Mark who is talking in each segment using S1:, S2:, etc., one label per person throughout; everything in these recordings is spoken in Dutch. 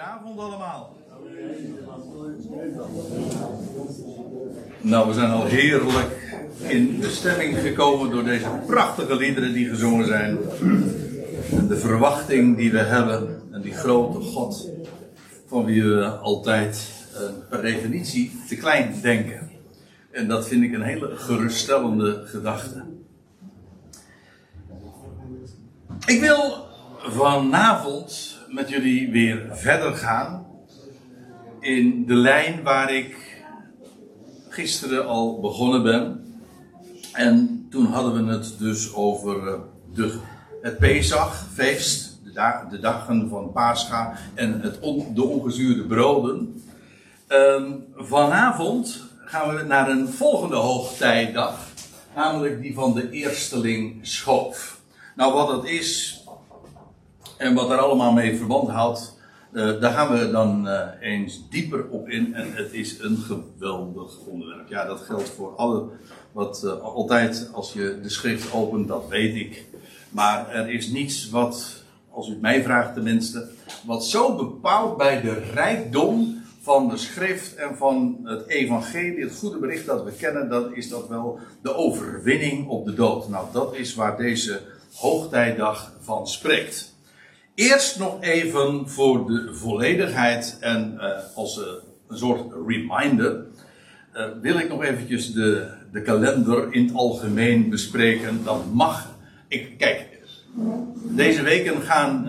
S1: Goedenavond allemaal. Nou, we zijn al heerlijk in de stemming gekomen door deze prachtige liederen die gezongen zijn. En de verwachting die we hebben en die grote God van wie we altijd eh, per definitie te klein denken. En dat vind ik een hele geruststellende gedachte. Ik wil vanavond met jullie weer verder gaan in de lijn waar ik gisteren al begonnen ben. En toen hadden we het dus over eh, de, het Pesachfeest, de, de dagen van Pascha en het de ongezuurde broden. Ehm, vanavond gaan we naar een volgende hoogtijdag, namelijk die van de eersteling schoof. Nou, wat dat is en wat er allemaal mee verband houdt, uh, daar gaan we dan uh, eens dieper op in. En het is een geweldig onderwerp. Ja, dat geldt voor alle. Wat uh, altijd als je de schrift opent, dat weet ik. Maar er is niets wat, als u het mij vraagt tenminste, wat zo bepaalt bij de rijkdom van de schrift en van het evangelie, het goede bericht dat we kennen, dat is dat wel de overwinning op de dood. Nou, dat is waar deze hoogtijdag van spreekt. Eerst nog even voor de volledigheid en uh, als uh, een soort reminder. Uh, wil ik nog eventjes de, de kalender in het algemeen bespreken. Dat mag. Ik, kijk, deze weken gaan,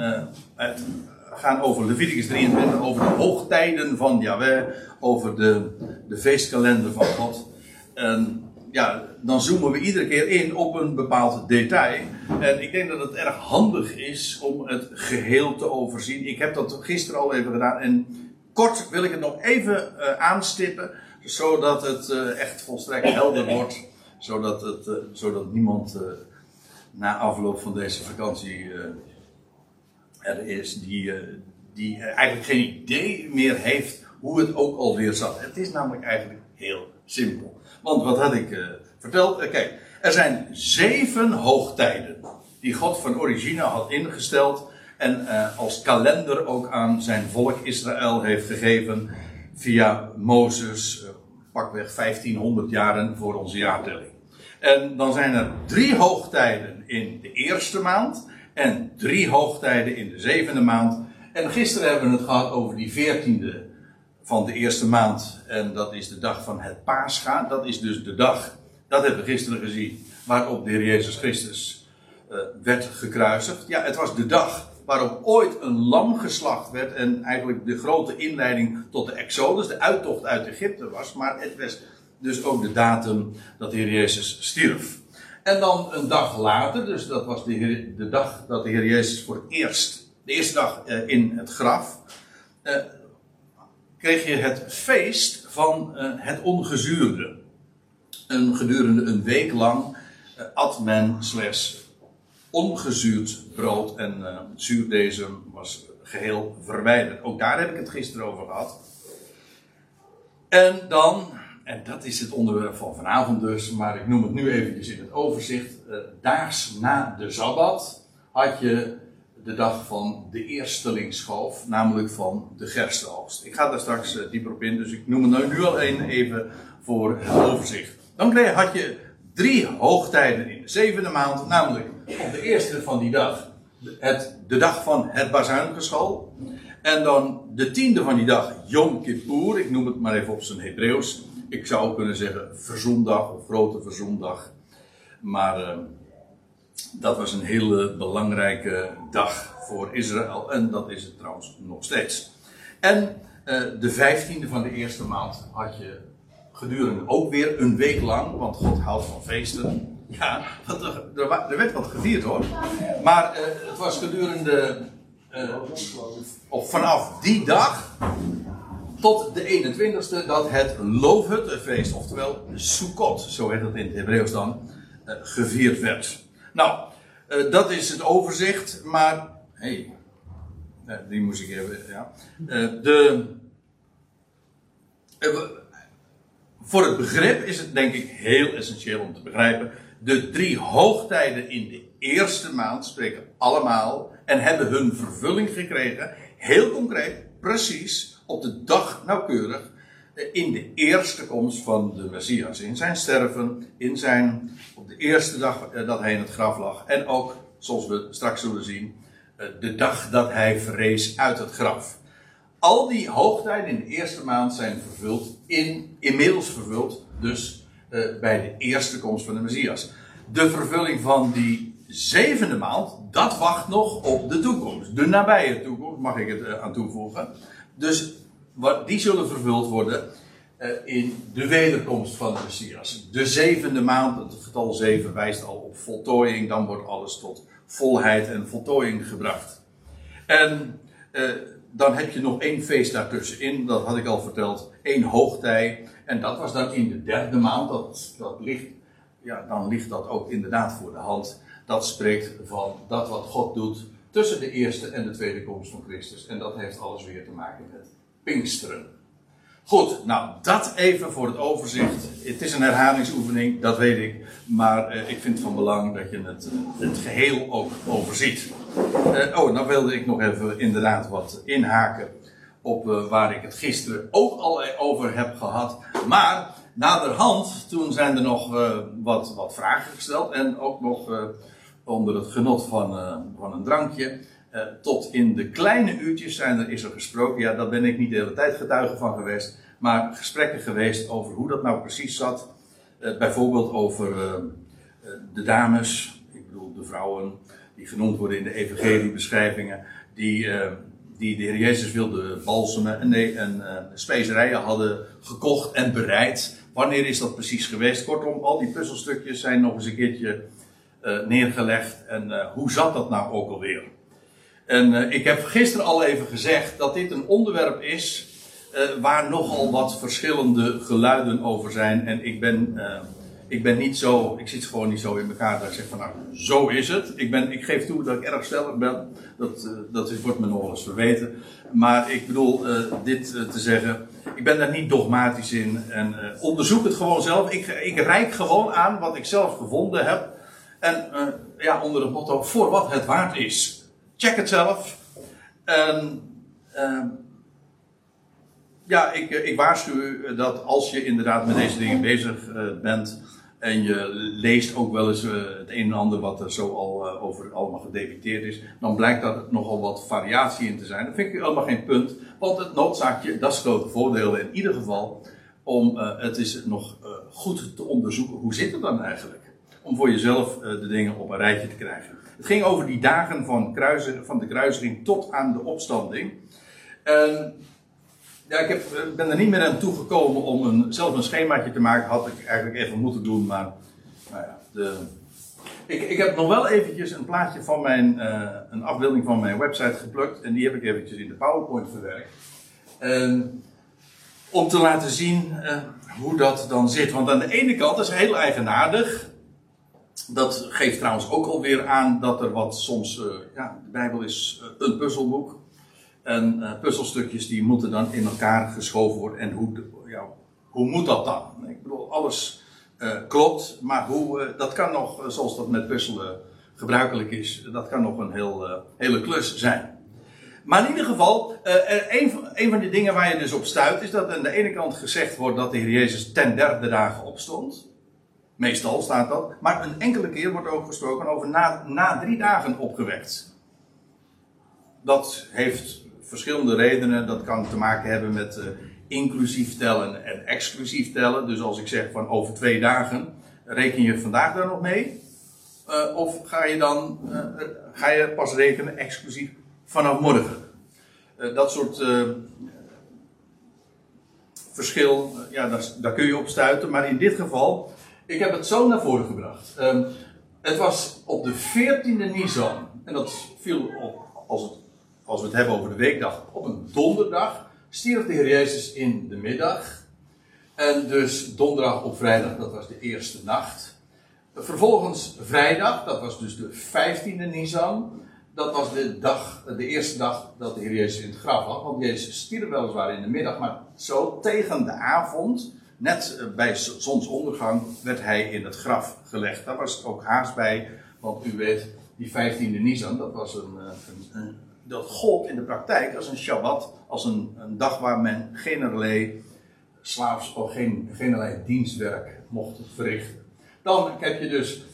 S1: gaan over Leviticus 23, over de hoogtijden van Yahweh, over de, de feestkalender van God. En ja, dan zoomen we iedere keer in op een bepaald detail. En ik denk dat het erg handig is om het geheel te overzien. Ik heb dat gisteren al even gedaan. En kort wil ik het nog even uh, aanstippen. Zodat het uh, echt volstrekt helder wordt. Zodat, het, uh, zodat niemand na afloop van deze vakantie er is die, die eigenlijk geen idee meer heeft hoe het ook alweer zat. Het is namelijk eigenlijk heel simpel. Want wat had ik uh, verteld? Uh, kijk, er zijn zeven hoogtijden die God van origine had ingesteld en uh, als kalender ook aan zijn volk Israël heeft gegeven via Mozes, pakweg 1500 jaren voor onze jaartelling. En dan zijn er drie hoogtijden in de eerste maand en drie hoogtijden in de zevende maand. En gisteren hebben we het gehad over die veertiende van de eerste maand. En dat is de dag van het Pascha. Dat is dus de dag, dat hebben we gisteren gezien, waarop de Heer Jezus Christus uh, werd gekruisigd. Ja, het was de dag waarop ooit een lam geslacht werd. En eigenlijk de grote inleiding tot de Exodus, de uittocht uit Egypte was. Maar het was dus ook de datum dat de Heer Jezus stierf. En dan een dag later, dus dat was de, de dag dat de Heer Jezus voor het eerst, de eerste dag uh, in het graf. Uh, kreeg je het feest van uh, het ongezuurde. En gedurende een week lang uh, at men slechts ongezuurd brood en uh, zuurdezem was geheel verwijderd. Ook daar heb ik het gisteren over gehad. En dan, en dat is het onderwerp van vanavond dus, maar ik noem het nu eventjes in het overzicht. daags na de Sabbat had je de dag van de eerstelingsschoof, namelijk van de gerstenoogst. Ik ga daar straks uh, dieper op in, dus ik noem het nu al even voor het overzicht. Dan had je drie hoogtijden in de zevende maand, namelijk op de eerste van die dag, het, de dag van het bazuingeschal. En dan de tiende van die dag, Yom Kippur, ik noem het maar even op zijn Hebreeuws. Ik zou kunnen zeggen verzondag of grote verzondag. Maar... Uh, dat was een hele belangrijke dag voor Israël. En dat is het trouwens nog steeds. En uh, de vijftiende van de eerste maand had je gedurende ook weer een week lang, want God houdt van feesten. Ja, er, er werd wat gevierd hoor. Maar uh, het was gedurende, uh, of vanaf die dag tot de 21ste dat het Loofhuttenfeest, oftewel Sukkot, zo heet het in het Hebreeuws dan, gevierd werd. Nou, uh, dat is het overzicht, maar. Hé, uh, die moest ik even. Ja. Uh, de. voor het begrip is het denk ik heel essentieel om te begrijpen. De drie hoogtijden in de eerste maand spreken allemaal en hebben hun vervulling gekregen. Heel concreet, precies op de dag nauwkeurig eh, in de eerste komst van de Messias. In zijn sterven, in zijn, op de eerste dag eh, dat hij in het graf lag. En ook, zoals we straks zullen zien, eh, de dag dat hij verrees uit het graf. Al die hoogtijden in de eerste maand zijn vervuld, in, inmiddels vervuld, dus bij de eerste komst van de Messias. De vervulling van die zevende maand, dat wacht nog op de toekomst. De nabije toekomst, mag ik het aan toevoegen. Dus die zullen vervuld worden uh, in de wederkomst van de Messias. De zevende maand, het getal zeven wijst al op voltooiing, dan wordt alles tot volheid en voltooiing gebracht. En uh, dan heb je nog één feest daartussenin, dat had ik al verteld, één hoogtij. En dat was dan in de derde maand, dat, dat ligt, ja, dan ligt dat ook inderdaad voor de hand. Dat spreekt van dat wat God doet tussen de eerste en de tweede komst van Christus. En dat heeft alles weer te maken met Pinksteren. Goed, nou dat even voor het overzicht. Het is een herhalingsoefening, dat weet ik. Maar eh, ik vind het van belang dat je het, eh, het geheel ook overziet. Uh, oh, nou wilde ik nog even inderdaad wat inhaken op uh, waar ik het gisteren ook al over heb gehad. Maar naderhand, toen zijn er nog wat, wat vragen gesteld. En ook nog onder het genot van, van een drankje uh, tot in de kleine uurtjes zijn er, is er gesproken. Ja, daar ben ik niet de hele tijd getuige van geweest. Maar gesprekken geweest over hoe dat nou precies zat. Uh, bijvoorbeeld over uh, de dames, ik bedoel de vrouwen, die genoemd worden in de evangeliebeschrijvingen. Die, die de Heer Jezus wilde balsemen en, nee, en specerijen hadden gekocht en bereid. Wanneer is dat precies geweest? Kortom, al die puzzelstukjes zijn nog eens een keertje neergelegd. En hoe zat dat nou ook alweer? En uh, ik heb gisteren al even gezegd dat dit een onderwerp is uh, waar nogal wat verschillende geluiden over zijn. En ik ben, uh, ik ben niet zo, ik zit gewoon niet zo in elkaar dat ik zeg van nou, zo is het. Ik, ben, ik geef toe dat ik erg stellig ben. Dat, dat wordt me nog eens verweten. Maar ik bedoel dit te zeggen, ik ben daar niet dogmatisch in. En onderzoek het gewoon zelf. Ik, ik gewoon aan wat ik zelf gevonden heb. En ja, onder het motto voor wat het waard is. Check het zelf. Uh, ja, ik, ik waarschuw u dat als je inderdaad met deze dingen bezig uh, bent. En je leest ook wel eens uh, het een en ander wat er zo al over allemaal gedebiteerd is. Dan blijkt dat er nogal wat variatie in te zijn. Dat vind ik helemaal geen punt. Want het noodzaakje, dat is grote voordeel in ieder geval. Om het is nog goed te onderzoeken. Hoe zit het dan eigenlijk? Om voor jezelf de dingen op een rijtje te krijgen. Het ging over die dagen van, kruisen, van de kruising tot aan de opstanding. En ja, ik heb, ben er niet meer aan toegekomen om een, zelf een schemaatje te maken. Had ik eigenlijk even moeten doen, maar nou ja, de, ik, ik, heb nog wel eventjes een plaatje van mijn, uh, een afbeelding van mijn website geplukt. En die heb ik eventjes in de PowerPoint verwerkt. En, om te laten zien hoe dat dan zit. Want aan de ene kant is het heel eigenaardig. Dat geeft trouwens ook alweer aan dat er wat soms, uh, ja, de Bijbel is uh, een puzzelboek. En uh, puzzelstukjes die moeten dan in elkaar geschoven worden. En hoe, ja, hoe moet dat dan? Ik bedoel, alles klopt, maar hoe, dat kan nog, zoals dat met puzzelen gebruikelijk is, dat kan nog een heel, hele klus zijn. Maar in ieder geval, een, een van de dingen waar je dus op stuit, is dat aan de ene kant gezegd wordt dat de Heer Jezus ten derde dagen opstond. Meestal staat dat. Maar een enkele keer wordt ook gesproken over na, na drie dagen opgewekt. Dat heeft verschillende redenen. Dat kan te maken hebben met uh, inclusief tellen en exclusief tellen. Dus als ik zeg van over twee dagen, reken je vandaag daar nog mee? Uh, of ga je dan uh, ga je pas rekenen exclusief vanaf morgen? dat soort verschil, ja, daar, daar, kun je op stuiten. Maar in dit geval ik heb het zo naar voren gebracht. Um, het was op de 14e Nisan. En dat viel op, als, het, als we het hebben over de weekdag, op een donderdag. Stierf de Heer Jezus in de middag. En dus donderdag op vrijdag, dat was de eerste nacht. Vervolgens vrijdag, dat was dus de 15e Nisan. Dat was de, dag, de eerste dag dat de Heer Jezus in het graf was. Want Jezus stierf weliswaar in de middag, maar zo tegen de avond Net eh, bij zonsondergang werd hij in het graf gelegd. Daar was ook haast bij, want u weet, die 15e Nisan, dat was een, eh, een, dat gold in de praktijk als een Shabbat, als een, een dag waar men geen slaafs of geen, dienstwerk mocht verrichten. Dan heb je dus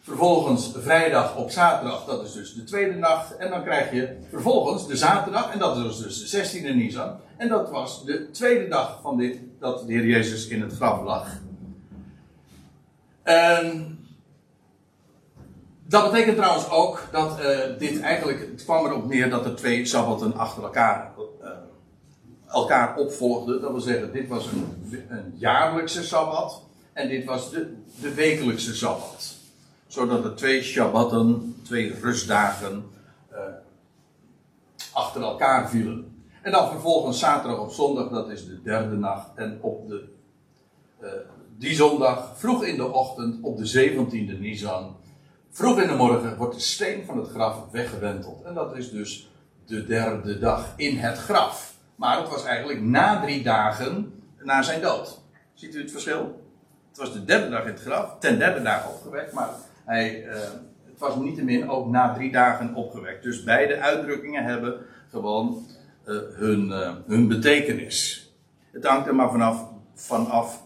S1: vervolgens vrijdag op zaterdag, dat is dus de tweede nacht. En dan krijg je vervolgens de zaterdag, en dat is dus de 16e Nisan. En dat was de tweede dag van dit, dat de Heer Jezus in het graf lag. En dat betekent trouwens ook dat uh, dit eigenlijk, het kwam erop neer dat er twee sabbaten achter elkaar, uh, elkaar opvolgden. Dat wil zeggen, dit was een, een jaarlijkse sabbat en dit was de, de wekelijkse sabbat. Zodat er twee shabbatten, twee rustdagen, uh, achter elkaar vielen. En dan vervolgens zaterdag op zondag, dat is de derde nacht. En op de, die zondag, vroeg in de ochtend, op de 17e Nisan Vroeg in de morgen wordt de steen van het graf weggewenteld. En dat is dus de derde dag in het graf. Maar het was eigenlijk na drie dagen na zijn dood. Ziet u het verschil? Het was de derde dag in het graf, ten derde dag opgewekt, maar hij, uh, het was niettemin ook na drie dagen opgewekt. Dus beide uitdrukkingen hebben gewoon uh, hun, uh, hun betekenis. Het hangt er maar vanaf, vanaf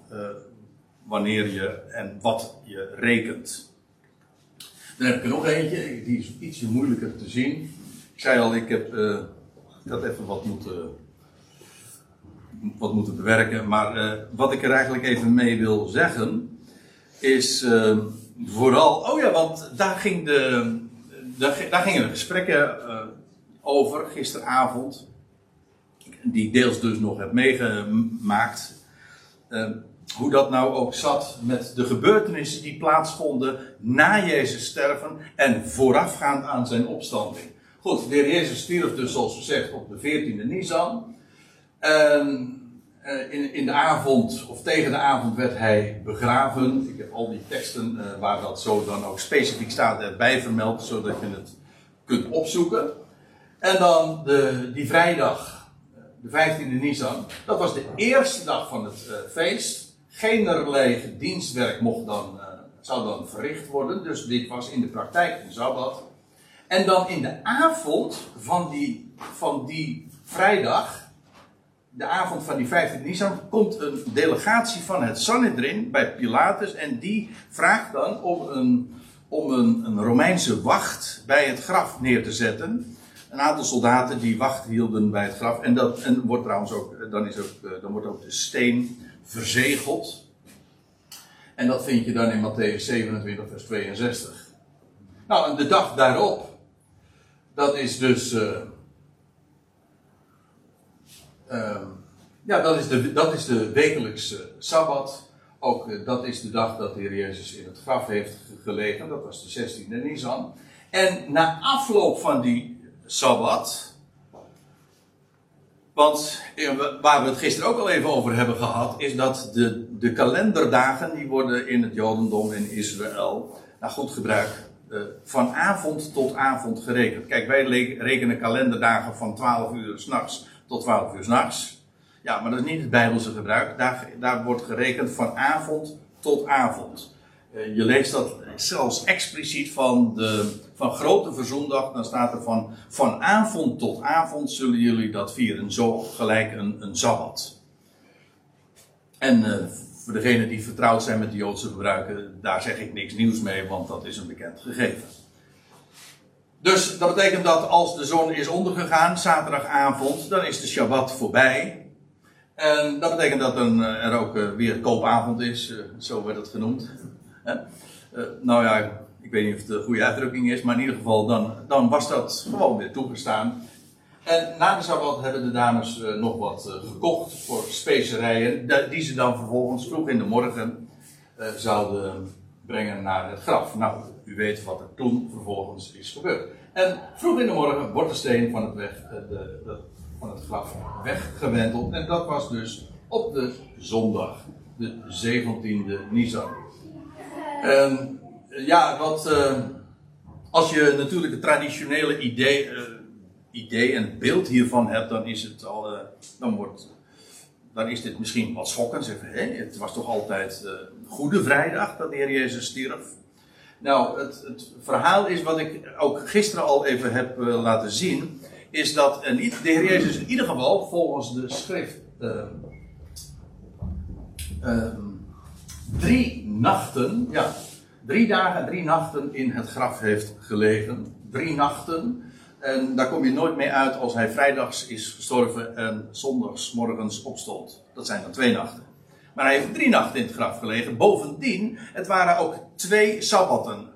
S1: wanneer je en wat je rekent. Dan heb ik er nog eentje, die is ietsje moeilijker te zien. Ik zei al, ik heb had even wat moeten, wat moeten bewerken. Maar wat ik er eigenlijk even mee wil zeggen, is uh, vooral. Oh ja, want daar, ging de, daar, daar gingen de gesprekken over gisteravond. Die deels dus nog heb meegemaakt hoe dat nou ook zat met de gebeurtenissen die plaatsvonden na Jezus sterven en voorafgaand aan zijn opstanding. Goed, de heer Jezus stierf dus zoals gezegd op de 14e Nisan. En eh, in, in de avond, of tegen de avond, werd hij begraven. Ik heb al die teksten uh, waar dat zo dan ook specifiek staat erbij vermeld, zodat je het kunt opzoeken. En dan de, die vrijdag, eh, de 15e Nisan, dat was de eerste dag van het uh, feest. Generlei dienstwerk mocht dan, uh, zou dan verricht worden. Dus dit was in de praktijk een sabbat. En dan in de avond van die, van die vrijdag, de avond van die 15 Nisan, komt een delegatie van het Sanhedrin bij Pilatus. En die vraagt dan om een, om een, een Romeinse wacht bij het graf neer te zetten een aantal soldaten die wacht hielden bij het graf. En, dat, en wordt trouwens ook, dan, is ook, eh, dan wordt ook de steen verzegeld. En dat vind je dan in Matthäus 27, vers 62. Nou, en de dag daarop, dat is dus. Uh, uh, ja, dat is, de, dat is de wekelijkse sabbat. Ook uh, dat is de dag dat de Heer Jezus in het graf heeft gelegen. Dat was de 16e Nisan. En na afloop van die sabbat want eh, waar we het gisteren ook al even over hebben gehad, is dat de, de kalenderdagen, die worden in het Jodendom in Israël, naar goed gebruik, uh, van avond tot avond gerekend. Kijk, wij rekenen kalenderdagen van 12 uur s'nachts tot 12 uur s'nachts. Ja, maar dat is niet het Bijbelse gebruik. Daar, daar wordt gerekend van avond tot avond. Uh, je leest dat zelfs expliciet van de van grote verzoendag, dan staat er van, van avond tot avond zullen jullie dat vieren. Zo gelijk een, een Sabbat. En uh, voor degenen die vertrouwd zijn met de Joodse gebruiken, daar zeg ik niks nieuws mee, want dat is een bekend gegeven. Dus dat betekent dat als de zon is ondergegaan, zaterdagavond, dan is de Shabbat voorbij. En dat betekent dat eh, er ook weer koopavond is, zo werd het genoemd. Nou ja, ik weet niet of het de goede uitdrukking is, maar in ieder geval dan, dan was dat gewoon weer toegestaan. En na de Sabbat hebben de dames uh, nog wat uh, gekocht voor specerijen, die ze dan vervolgens vroeg in de morgen zouden brengen naar het graf. Nou, u weet wat er toen vervolgens is gebeurd. En vroeg in de morgen wordt de steen van het, weg, de, van het graf weggewenteld. En dat was dus op de zondag, de 17e Nisan. En ja, wat. Uh, als je natuurlijk het traditionele idee, uh, idee en beeld hiervan hebt, dan is het al. Uh, dan, wordt, dan is dit misschien wat schokkend. Hé, het was toch altijd Goede Vrijdag dat de Heer Jezus stierf. Nou, het, het, verhaal is wat ik ook gisteren al even heb laten zien. is dat de Heer Jezus in ieder geval volgens de schrift uh, drie nachten, ja, drie dagen en drie nachten in het graf heeft gelegen. Drie nachten. En daar kom je nooit mee uit als hij vrijdags is gestorven en zondags morgens opstond. Dat zijn dan twee nachten. Maar hij heeft drie nachten in het graf gelegen. Bovendien, het waren ook twee sabbatten.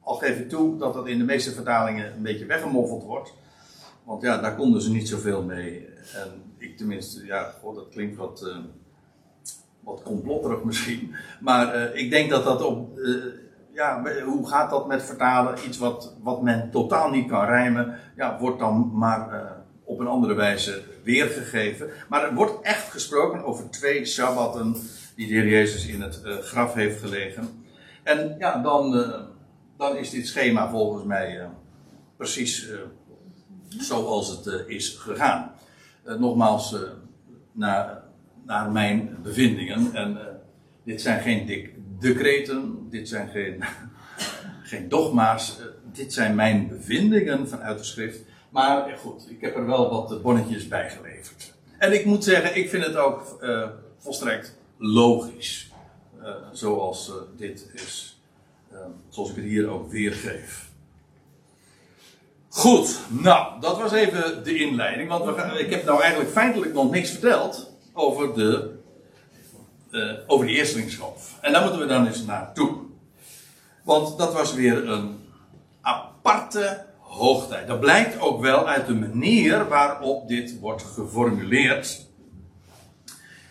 S1: Al geef ik toe dat dat in de meeste vertalingen een beetje weggemoffeld wordt. Want ja, daar konden ze niet zoveel mee. En ik tenminste, ja, dat klinkt wat, uh, wat complotterig misschien. Maar uh, ik denk dat dat op. Uh, ja, hoe gaat dat met vertalen? Iets wat, wat men totaal niet kan rijmen, ja, wordt dan maar op een andere wijze weergegeven. Maar er wordt echt gesproken over twee sabbatten die de Heer Jezus in het graf heeft gelegen. En ja, dan, dan is dit schema volgens mij precies zoals het is gegaan. Nogmaals, uh, naar, mijn bevindingen. En dit zijn geen decreten, dit zijn geen, geen dogma's. dit zijn mijn bevindingen vanuit de schrift. Maar goed, ik heb er wel wat bonnetjes bij geleverd. En ik moet zeggen, ik vind het ook volstrekt logisch. zoals dit is. zoals ik het hier ook weergeef. Goed, nou, dat was even de inleiding. Want we ik heb nou eigenlijk feitelijk nog niks verteld over de, uh, over de eerstelingschap. En daar moeten we dan eens naartoe. Want dat was weer een aparte hoogtijd. Dat blijkt ook wel uit de manier waarop dit wordt geformuleerd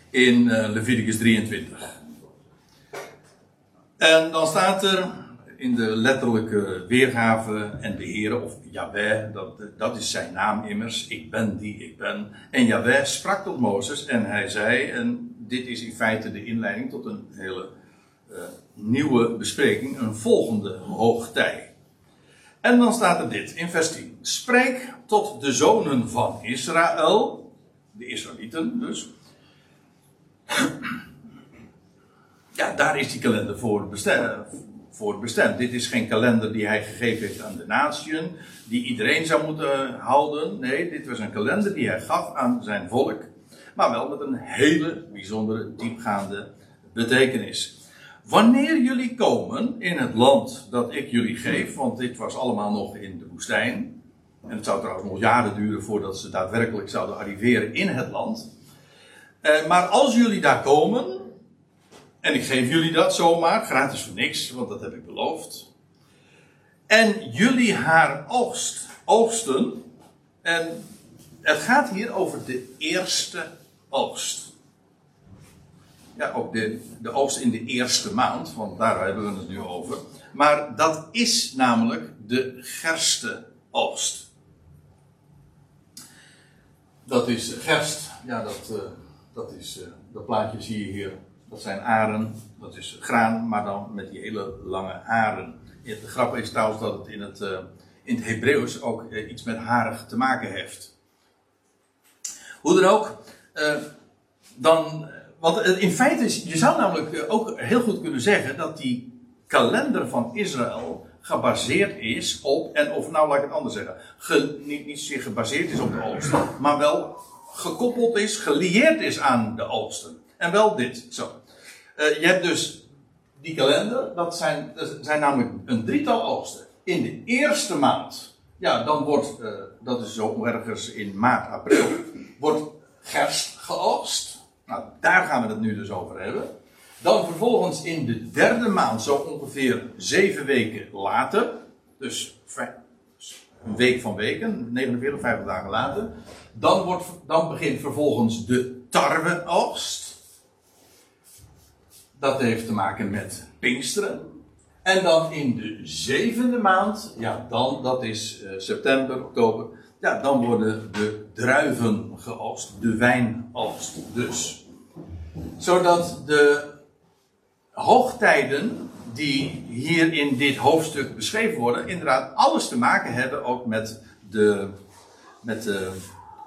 S1: in uh, Leviticus 23. En dan staat er in de letterlijke weergave en de Heer, of Yahweh, dat, dat is zijn naam immers, ik ben die ik ben. En Yahweh sprak tot Mozes en hij zei, en dit is in feite de inleiding tot een hele uh, nieuwe bespreking, een volgende hoogtij. En dan staat er dit in vers 10. Spreek tot de zonen van Israël, de Israëlieten dus. Ja, daar is die kalender voor bestemd voor bestemd. Dit is geen kalender die hij gegeven heeft aan de natieën, die iedereen zou moeten houden. Nee, dit was een kalender die hij gaf aan zijn volk, maar wel met een hele bijzondere, diepgaande betekenis. Wanneer jullie komen in het land dat ik jullie geef, want dit was allemaal nog in de woestijn, en het zou trouwens nog jaren duren voordat ze daadwerkelijk zouden arriveren in het land. Eh, maar als jullie daar komen, en ik geef jullie dat zomaar, gratis voor niks, want dat heb ik beloofd. En jullie haar oogst, oogsten. En het gaat hier over de eerste oogst. Ja, ook de, de oogst in de eerste maand, want daar hebben we het nu over. Maar dat is namelijk de gerste oogst. Dat is gerst, ja, dat, uh, dat, is, uh, dat plaatje zie je hier dat zijn aren, dat is graan, maar dan met die hele lange haren. De grap is trouwens dat het in het, uh, in het Hebreeuws ook uh, iets met harig te maken heeft. Hoe dan ook, uh, dan, want in feite is, je zou namelijk ook heel goed kunnen zeggen dat die kalender van Israël gebaseerd is op, en of nou laat ik het anders zeggen, ge, niet, niet zozeer gebaseerd is op de oosten, maar wel gekoppeld is, gelieerd is aan de oosten. En wel dit, zo. Uh, je hebt dus die kalender, dat zijn, zijn namelijk een drietal oogsten. In de eerste maand, ja, dan wordt, uh, dat is zo ergens in maart, april, wordt gerst geoogst. Nou, daar gaan we het nu dus over hebben. Dan vervolgens in de derde maand, zo ongeveer zeven weken later, dus een week van weken, 49, 50 dagen later, dan, wordt, dan begint vervolgens de tarweoogst. Dat heeft te maken met Pinksteren. En dan in de zevende maand, ja, dan, dat is uh, september, oktober, ja, dan worden de druiven geoogst, de wijnoogst dus. Zodat de hoogtijden die hier in dit hoofdstuk beschreven worden, inderdaad alles te maken hebben ook met de, met de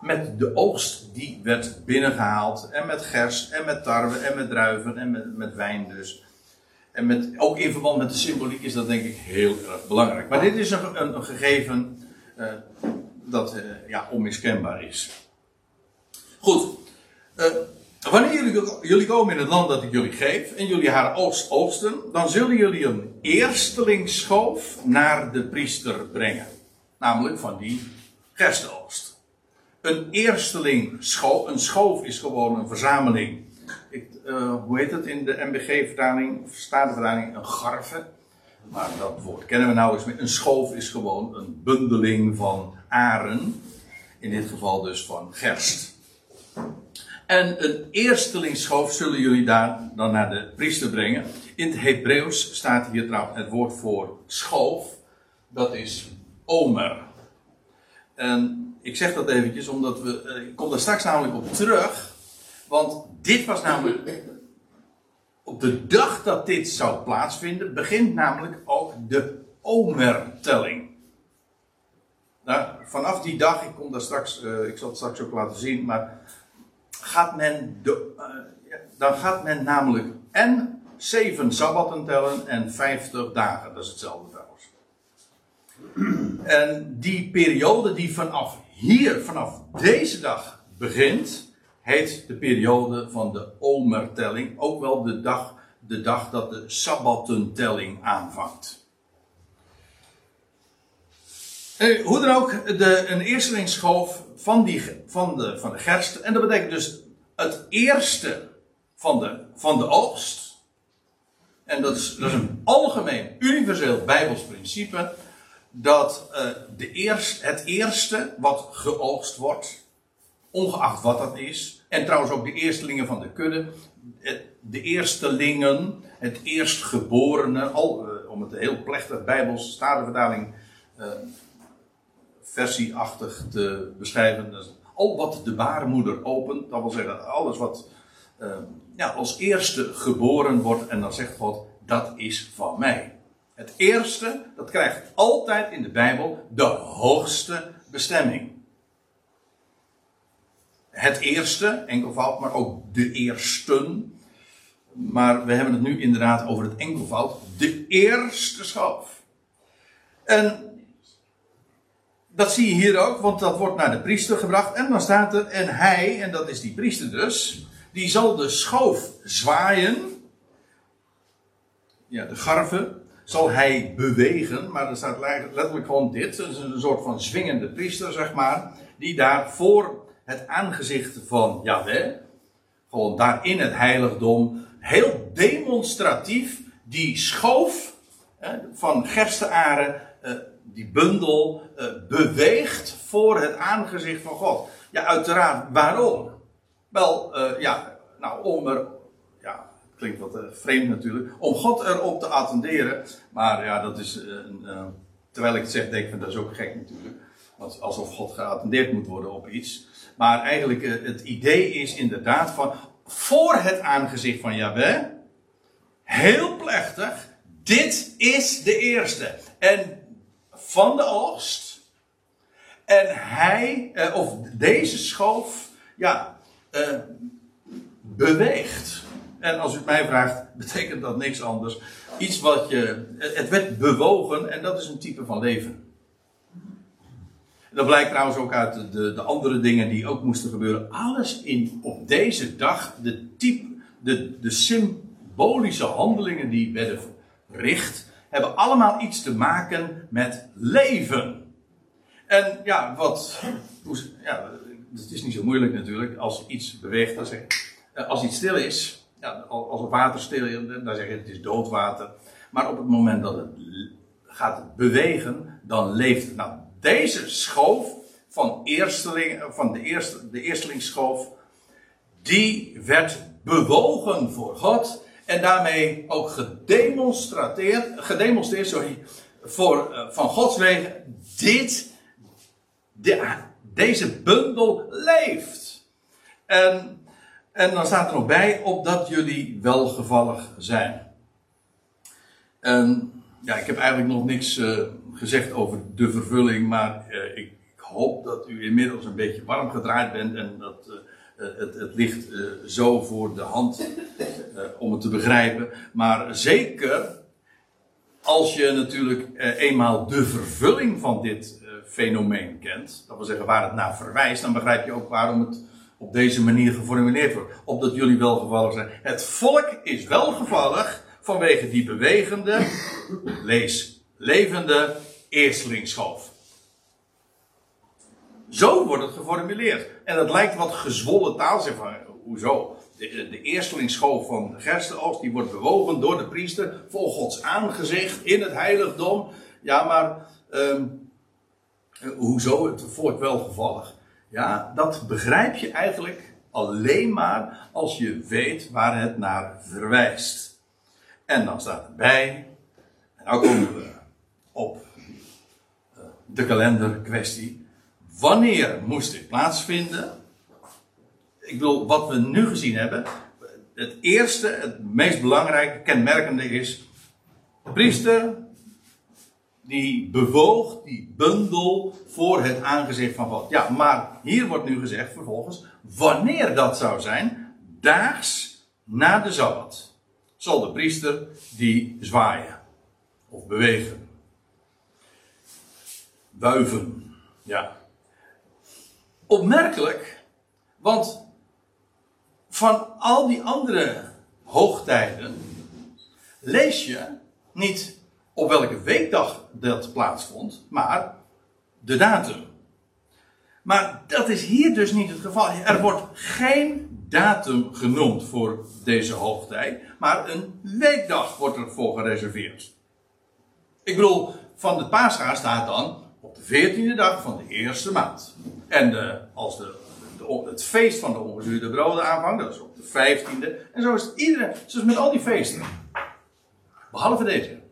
S1: met de oogst die werd binnengehaald. En met gerst, en met tarwe, en met druiven, en met, met wijn dus. En met, ook in verband met de symboliek is dat denk ik heel erg belangrijk. Maar dit is een, een, gegeven uh, dat uh, ja, onmiskenbaar is. Goed. Uh, wanneer jullie, jullie, komen in het land dat ik jullie geef en jullie haar oogst oogsten, dan zullen jullie een eerstelingsschoof naar de priester brengen. Namelijk van die gerstenoogst. Een eersteling schoof, een schoof is gewoon een verzameling. Ik, uh, hoe heet het in de MBG-vertaling, Statenvertaling, een garve. Maar dat woord kennen we nou eens meer. Een schoof is gewoon een bundeling van aren. In dit geval dus van gerst. En een eerstelingsschoof zullen jullie daar dan naar de priester brengen. In het Hebreeuws staat hier trouwens het woord voor schoof. Dat is omer. En ik zeg dat eventjes omdat we. Eh, ik kom daar straks namelijk op terug. Want dit was namelijk. Op de dag dat dit zou plaatsvinden, begint namelijk ook de omertelling. Nou, vanaf die dag, ik kom daar straks, uh, ik zal het straks ook laten zien, maar gaat men de, uh, dan gaat men namelijk en zeven sabbatten tellen en vijftig dagen. Dat is hetzelfde trouwens. En die periode die vanaf hier, vanaf deze dag begint, heet de periode van de omertelling. Ook wel de dag, de dag dat de sabbattentelling aanvangt. Eh, hoe dan ook, de, een eerstelingsschoof van, die, van, de, van de gerst. En dat betekent dus het eerste van de, van de oogst. En dat is, dat is een algemeen, universeel Bijbels principe. Dat uh, de eerst, het eerste wat geoogst wordt, ongeacht wat dat is. En trouwens ook de eerstelingen van de kudde. De eerstelingen, het eerstgeborene, al, uh, om het heel plechtig Bijbels statenvertaling uh, versieachtig te beschrijven. Al wat de baarmoeder opent, dat wil zeggen alles wat ja, als eerste geboren wordt. En dan zegt God, dat is van mij. Het eerste, dat krijgt altijd in de Bijbel de hoogste bestemming. Het eerste, enkelvoud, maar ook de eersten. Maar we hebben het nu inderdaad over het enkelvoud. De eerste schoof. En dat zie je hier ook, want dat wordt naar de priester gebracht. En dan staat er, en hij, en dat is die priester dus, die zal de schoof zwaaien. Ja, de garve zal hij bewegen, maar er staat letterlijk gewoon dit. Dat is een soort van zwingende priester, zeg maar, die daar voor het aangezicht van Yahweh, gewoon daar in het heiligdom, heel demonstratief die schoof van gerstearen die bundel uh, beweegt voor het aangezicht van God. Ja, uiteraard, waarom? Wel, uh, ja, nou, om klinkt wat uh, vreemd natuurlijk, om God erop te attenderen. Maar ja, dat is, terwijl ik het zeg, denk ik van dat is ook gek natuurlijk. Want alsof God geattendeerd moet worden op iets. Maar eigenlijk, het idee is inderdaad van, voor het aangezicht van Yahweh, heel plechtig, dit is de eerste. En van de oogst. En hij, eh, of deze schoof, ja, eh, beweegt. En als u het mij vraagt, betekent dat niks anders. Iets wat je, het werd bewogen en dat is een type van leven. Dat blijkt trouwens ook uit de, de andere dingen die ook moesten gebeuren. Alles in, op deze dag, de, type, de, de symbolische handelingen die werden verricht, hebben allemaal iets te maken met leven. En ja, wat. Ja, het is niet zo moeilijk natuurlijk. Als iets beweegt, dan eh, Als iets stil is, ja, als het water stil is, dan zeg je het is doodwater. Maar op het moment dat het gaat bewegen, dan leeft het. Nou, deze schoof van, eersteling, van de, eerste, de eerstelingsschoof, die werd bewogen voor God. En daarmee ook gedemonstreerd, gedemonstreerd sorry, voor, uh, van Gods wegen, dit, de, deze bundel leeft. En, en dan staat er nog bij, opdat jullie welgevallig zijn. Ja, ik heb eigenlijk nog niks uh, gezegd over de vervulling, maar uh, ik, hoop dat u inmiddels een beetje warm gedraaid bent en dat eh, het, het, ligt zo voor de hand om het te begrijpen. Maar zeker als je natuurlijk eenmaal de vervulling van dit fenomeen kent, dat wil zeggen waar het naar verwijst, dan begrijp je ook waarom het op deze manier geformuleerd wordt. Opdat jullie welgevallig zijn. Het volk is welgevallig vanwege die bewegende, lees, levende eerstlingsschoof. Zo wordt het geformuleerd. En dat lijkt wat gezwollen taal. Zeg van, hoezo? De, de van gerstenoogst, die wordt bewogen door de priester voor Gods aangezicht in het heiligdom. Ja, maar um, hoezo het volk welgevallig? Ja, dat begrijp je eigenlijk alleen maar als je weet waar het naar verwijst. En dan staat erbij, en dan komen we op de kalenderkwestie. Wanneer moest dit plaatsvinden? Ik bedoel, wat we nu gezien hebben. Het eerste, het meest belangrijke, kenmerkende is. De priester die bewoog die bundel voor het aangezicht van God. Ja, maar hier wordt nu gezegd vervolgens wanneer dat zou zijn, daags na de Sabbat, zal de priester die zwaaien of bewegen. Wuiven, ja. Opmerkelijk, want van al die andere hoogtijden lees je niet op welke weekdag dat plaatsvond, maar de datum. Maar dat is hier dus niet het geval. Er wordt geen datum genoemd voor deze hoogtijd, maar een weekdag wordt ervoor gereserveerd. Ik bedoel, van de paascha staat dan op de veertiende dag van de eerste maand. En de, als de, het feest van de ongezuurde broden aanvangt, dat is op de vijftiende. En zo is het iedere, zoals met al die feesten. Behalve deze.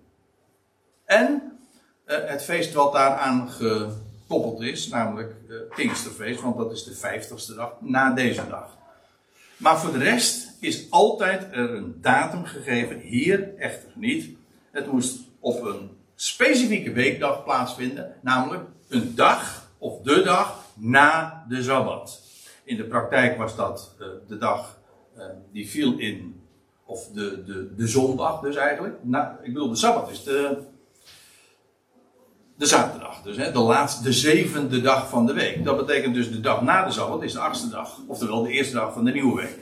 S1: En uh, het feest wat daaraan gekoppeld is, namelijk uh, Pinksterfeest, want dat is de vijftigste dag na deze dag. Maar voor de rest is altijd er een datum gegeven, hier echter niet. Het moest op een specifieke weekdag plaatsvinden, namelijk een dag of de dag na de Sabbat. In de praktijk was dat uh, de dag die viel in, of de, de, de zondag dus eigenlijk. Nou, ik bedoel, de Sabbat is de, de zaterdag. Dus hè, de laatste, de zevende dag van de week. Dat betekent dus de dag na de Sabbat is de achtste dag. Oftewel de eerste dag van de nieuwe week.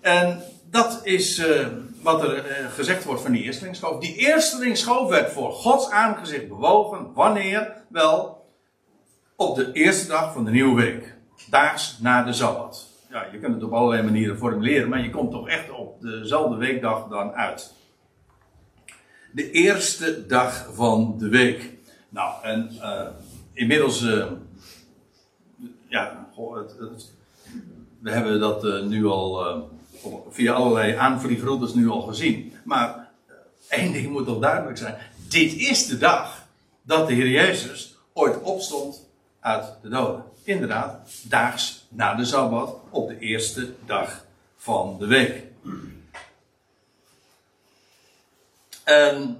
S1: En dat is uh, wat er uh, gezegd wordt van die eerstelingsschoof. Die eerstelingsschoof werd voor Gods aangezicht bewogen. Wanneer? Wel, op de eerste dag van de nieuwe week. Daags na de Sabbat. Ja, je kunt het op allerlei manieren formuleren, maar je komt toch echt op dezelfde weekdag dan uit de eerste dag van de week. Nou, en uh, inmiddels, uh, ja, het, het, we hebben dat uh, nu al via allerlei aanvliegroutes nu al gezien. Maar één ding moet toch duidelijk zijn: dit is de dag dat de Heer Jezus ooit opstond uit de doden. Inderdaad, daags na de Sabbat op de eerste dag van de week. En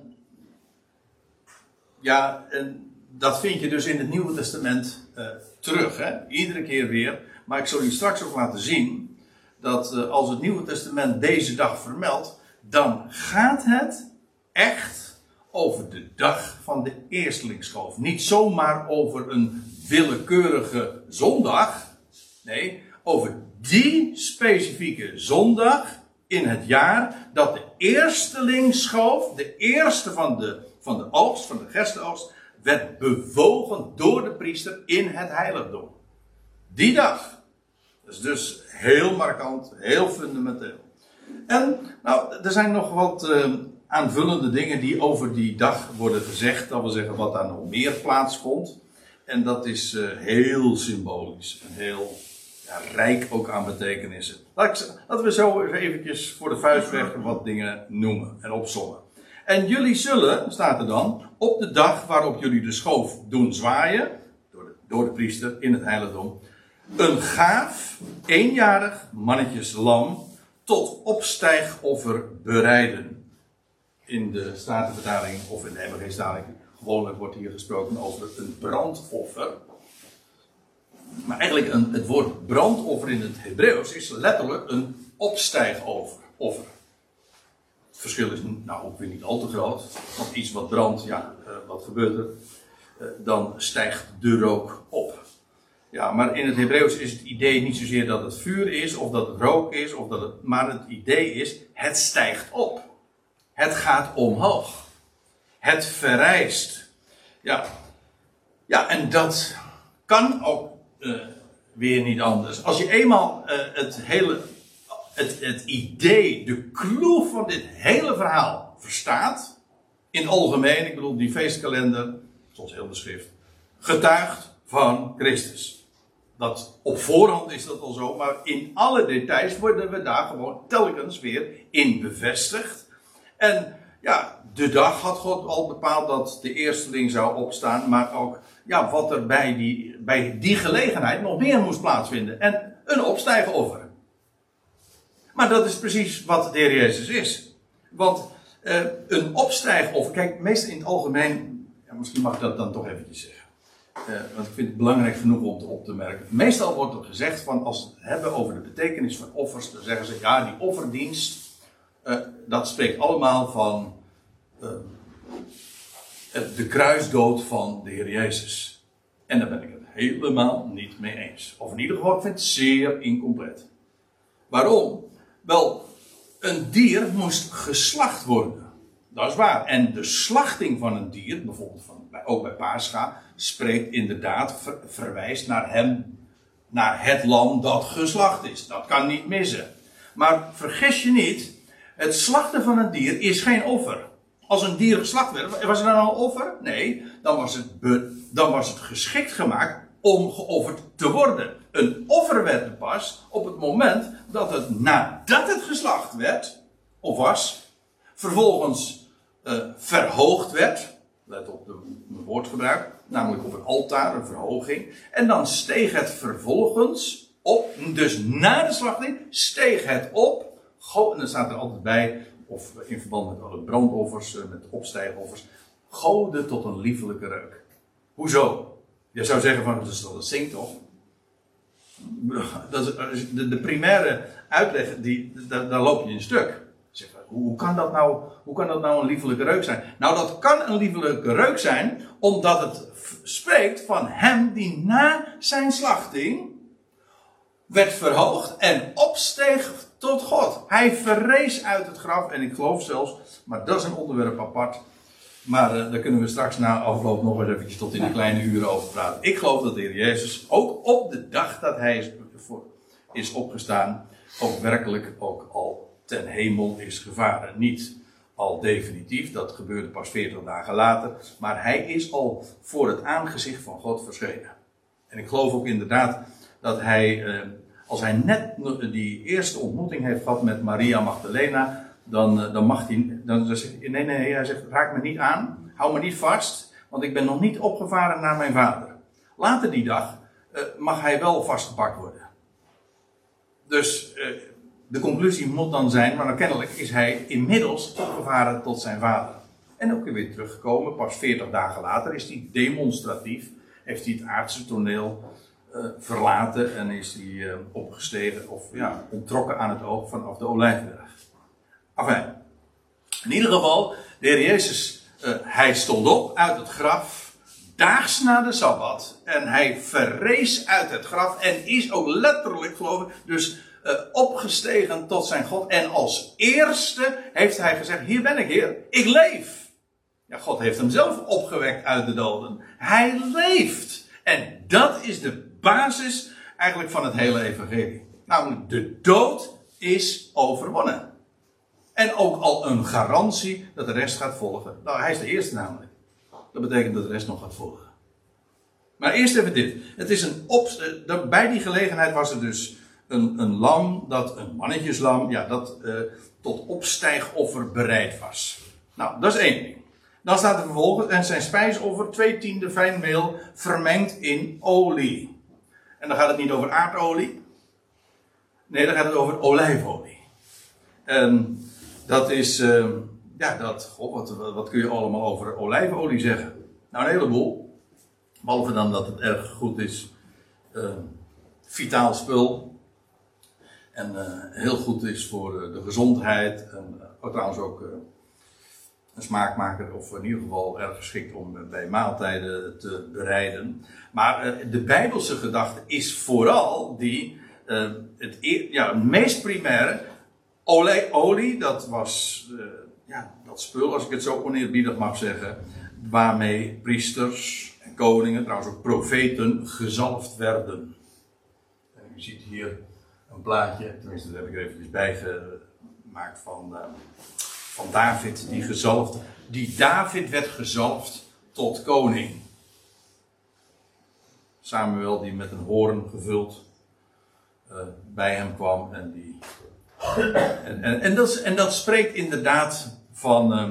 S1: ja, en dat vind je dus in het Nieuwe Testament uh, terug, hè? iedere keer weer. Maar ik zal je straks ook laten zien dat uh, als het Nieuwe Testament deze dag vermeldt, dan gaat het echt over de dag van de eerstelingsschoof. Niet zomaar over een willekeurige zondag. Nee, over die specifieke zondag in het jaar dat de eerstelingsschoof, de eerste van de, van de oogst, van de gerstenoogst, werd bewogen door de priester in het heiligdom. Die dag. Dat is dus heel markant, heel fundamenteel. En nou, er zijn nog wat uh, aanvullende dingen die over die dag worden gezegd. Dat wil zeggen wat daar nog meer plaatsvond. En dat is uh, heel symbolisch en heel rijk ook aan betekenissen. Laten we zo eventjes voor de vuistweg wat dingen noemen en opzommen. En jullie zullen, staat er dan, op de dag waarop jullie de schoof doen zwaaien, door de, door de priester in het heiligdom, een gaaf, eenjarig mannetjeslam tot opstijgoffer bereiden. In de Statenvertaling of in de MG-staling gewoonlijk wordt hier gesproken over een brandoffer maar eigenlijk een, het woord brandoffer in het Hebreeuws is letterlijk een opstijgoffer. Offer. Het verschil is nou ook weer niet al te groot. Want iets wat brandt, ja, uh, wat gebeurt er? eh, dan stijgt de rook op. Ja, maar in het Hebreeuws is het idee niet zozeer dat het vuur is, of dat het rook is, of dat het, maar het idee is, het stijgt op. Het gaat omhoog. Het verrijst. Ja, ja en dat kan ook uh, weer niet anders. Als je eenmaal uh, het hele, het, het idee, de clue van dit hele verhaal verstaat, in algemeen, ik bedoel die feestkalender, zoals heel de schrift, getuigt van Christus. Dat op voorhand is dat al zo, maar in alle details worden we daar gewoon telkens weer in bevestigd. En ja, de dag had God al bepaald dat de eersteling zou opstaan, maar ook ja, wat er bij die, bij die gelegenheid nog meer moest plaatsvinden. En een opstijgoffer. Maar dat is precies wat de Heer Jezus is. Want uh, een opstijgoffer, kijk, meestal in het algemeen, ja, misschien mag ik dat dan toch eventjes zeggen. Uh, want ik vind het belangrijk genoeg om te op te merken. Meestal wordt er gezegd van als we het hebben over de betekenis van offers, dan zeggen ze ja, die offerdienst, uh, dat spreekt allemaal van de kruisdood van de Heer Jezus. En daar ben ik het helemaal niet mee eens. Of in ieder geval, ik vind het zeer incompleet. Waarom? Wel, een dier moest geslacht worden. Dat is waar. En de slachting van een dier, bijvoorbeeld van, ook bij Pascha, spreekt inderdaad, ver, verwijst naar hem, naar het lam dat geslacht is. Dat kan niet missen. Maar vergis je niet, het slachten van een dier is geen offer. Als een dier geslacht werd, was er dan een offer? Nee, dan was het, dan was het geschikt gemaakt om geofferd te worden. Een offer werd pas op het moment dat het nadat het geslacht werd, of was, vervolgens uh, verhoogd werd. Let op de woordgebruik. Namelijk op een altaar, een verhoging. En dan steeg het vervolgens op. Dus na de slachting steeg het op. en dan staat er altijd bij, of in verband met alle brandoffers, eh, met opstijgoffers. Goden tot een liefelijke reuk. Hoezo? Je zou zeggen van, dat is toch een zing toch? Dat is, de, primaire uitleg, die, daar, daar loop je in stuk. Hoe kan dat nou, hoe kan dat nou een liefelijke reuk zijn? Nou, dat kan een liefelijke reuk zijn, omdat het spreekt van hem die na zijn slachting werd verhoogd en opsteeg tot God. Hij verrees uit het graf en ik geloof zelfs, maar dat is een onderwerp apart. Maar uh, daar kunnen we straks na afloop nog eens eventjes tot in de kleine uren over praten. Ik geloof dat de Heer Jezus ook op de dag dat hij is, is opgestaan, ook werkelijk ook al ten hemel is gevaren. Niet al definitief, dat gebeurde pas 40 dagen later, maar hij is al voor het aangezicht van God verschenen. En ik geloof ook inderdaad dat hij, eh, als hij net die eerste ontmoeting heeft gehad met Maria Magdalena, dan, eh, dan mag hij, dan zegt nee, nee, hij zegt, raak me niet aan, hou me niet vast, want ik ben nog niet opgevaren naar mijn vader. Later die dag eh, mag hij wel vastgepakt worden. Dus de conclusie moet dan zijn, maar kennelijk is hij inmiddels opgevaren tot zijn vader. En ook weer teruggekomen, pas 40 dagen later is hij demonstratief, heeft hij het aardse toneel uh, verlaten en is hij uh, opgestegen of ja, ontrokken aan het oog vanaf de Olijfberg. Enfin, in ieder geval, de Heer Jezus, uh, hij stond op uit het graf, daags na de Sabbat, en hij verrees uit het graf en is ook letterlijk, geloof ik, dus opgestegen tot zijn God. En als eerste heeft hij gezegd: Hier ben ik, Heer, ik leef. Ja, God heeft hem zelf opgewekt uit de doden. Hij leeft. En dat is de basis eigenlijk van het hele evangelie. Namelijk, de dood is overwonnen. En ook al een garantie dat de rest gaat volgen. Nou, hij is de eerste namelijk. Dat betekent dat de rest nog gaat volgen. Maar eerst even dit. Het is een op, bij die gelegenheid was er dus een, een lam, dat, een mannetjeslam, ja, dat uh, tot opstijgoffer bereid was. Nou, dat is één ding. Dan staat er vervolgens, en zijn spijsoffer, twee tiende fijn meel, vermengd in olie. En dan gaat het niet over aardolie. Nee, dan gaat het over olijfolie. En dat is, uh, ja, dat, wat, wat kun je allemaal over olijfolie zeggen? Nou, een heleboel. Behalve dan dat het erg goed is, uh, vitaal spul, en uh, heel goed is voor uh, de gezondheid. En uh, trouwens ook een smaakmaker, of in ieder geval erg geschikt om bij maaltijden te bereiden. Maar de Bijbelse gedachte is vooral die, het, ja, het meest primaire, olie, dat was ja, dat spul, als ik het zo oneerbiedig mag zeggen, waarmee priesters en koningen, trouwens ook profeten, gezalfd werden. En u ziet hier een plaatje, tenminste dat heb ik er eventjes bijgemaakt van, van David, die gezalfd, die David werd gezalfd tot koning. Samuel die met een hoorn gevuld uh, bij hem kwam en die en, en, dat, en, dat, spreekt inderdaad van, uh,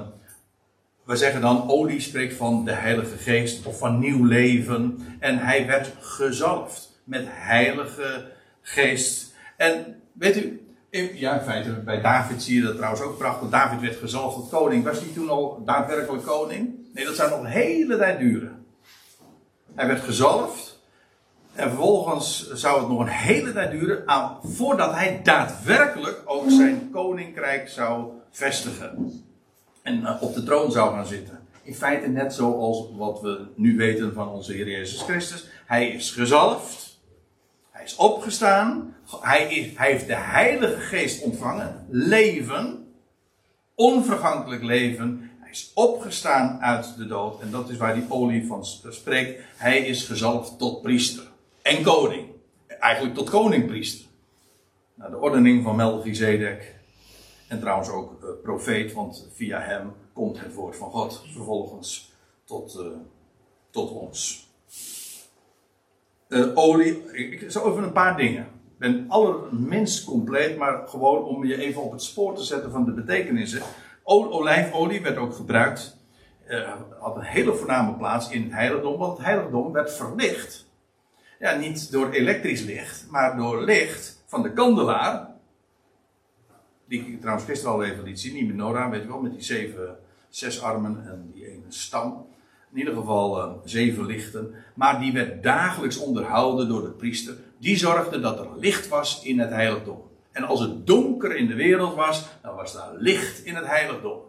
S1: we zeggen dan, olie spreekt van de Heilige Geest of van nieuw leven. En hij werd gezalfd met Heilige Geest. En weet u, ja, in feite, bij David zie je dat trouwens ook prachtig. David werd gezalfd tot koning. Was hij toen al daadwerkelijk koning? Nee, dat zou nog een hele tijd duren. Hij werd gezalfd. En vervolgens zou het nog een hele tijd duren aan, voordat hij daadwerkelijk ook zijn koninkrijk zou vestigen. En eh, op de troon zou gaan zitten. In feite net zoals wat we nu weten van onze Heer Jezus Christus. Hij is gezalfd. Hij is opgestaan. Hij, is, hij heeft de Heilige Geest ontvangen. Leven. Onvergankelijk leven. Hij is opgestaan uit de dood. En dat is waar die olie van spreekt. Hij is gezalfd tot priester en koning. Eigenlijk tot koningpriester. Nou, de ordening van Melchizedek. En trouwens ook uh, profeet, want via hem komt het woord van God vervolgens tot, uh, tot ons. Uh, olie, ik, zal over een paar dingen. Ik ben allerminst compleet, maar gewoon om je even op het spoor te zetten van de betekenissen. olijfolie werd ook gebruikt, had een hele voorname plaats in het heiligdom, want het heiligdom werd verlicht ja, niet door elektrisch licht, maar door licht van de kandelaar. Die ik trouwens gisteren al even liet zien, die menorah, weet je wel, met die zeven, zes armen en die ene stam. In ieder geval uh, zeven lichten. Maar die werd dagelijks onderhouden door de priester. Die zorgde dat er licht was in het heiligdom. En als het donker in de wereld was, dan was daar licht in het heiligdom.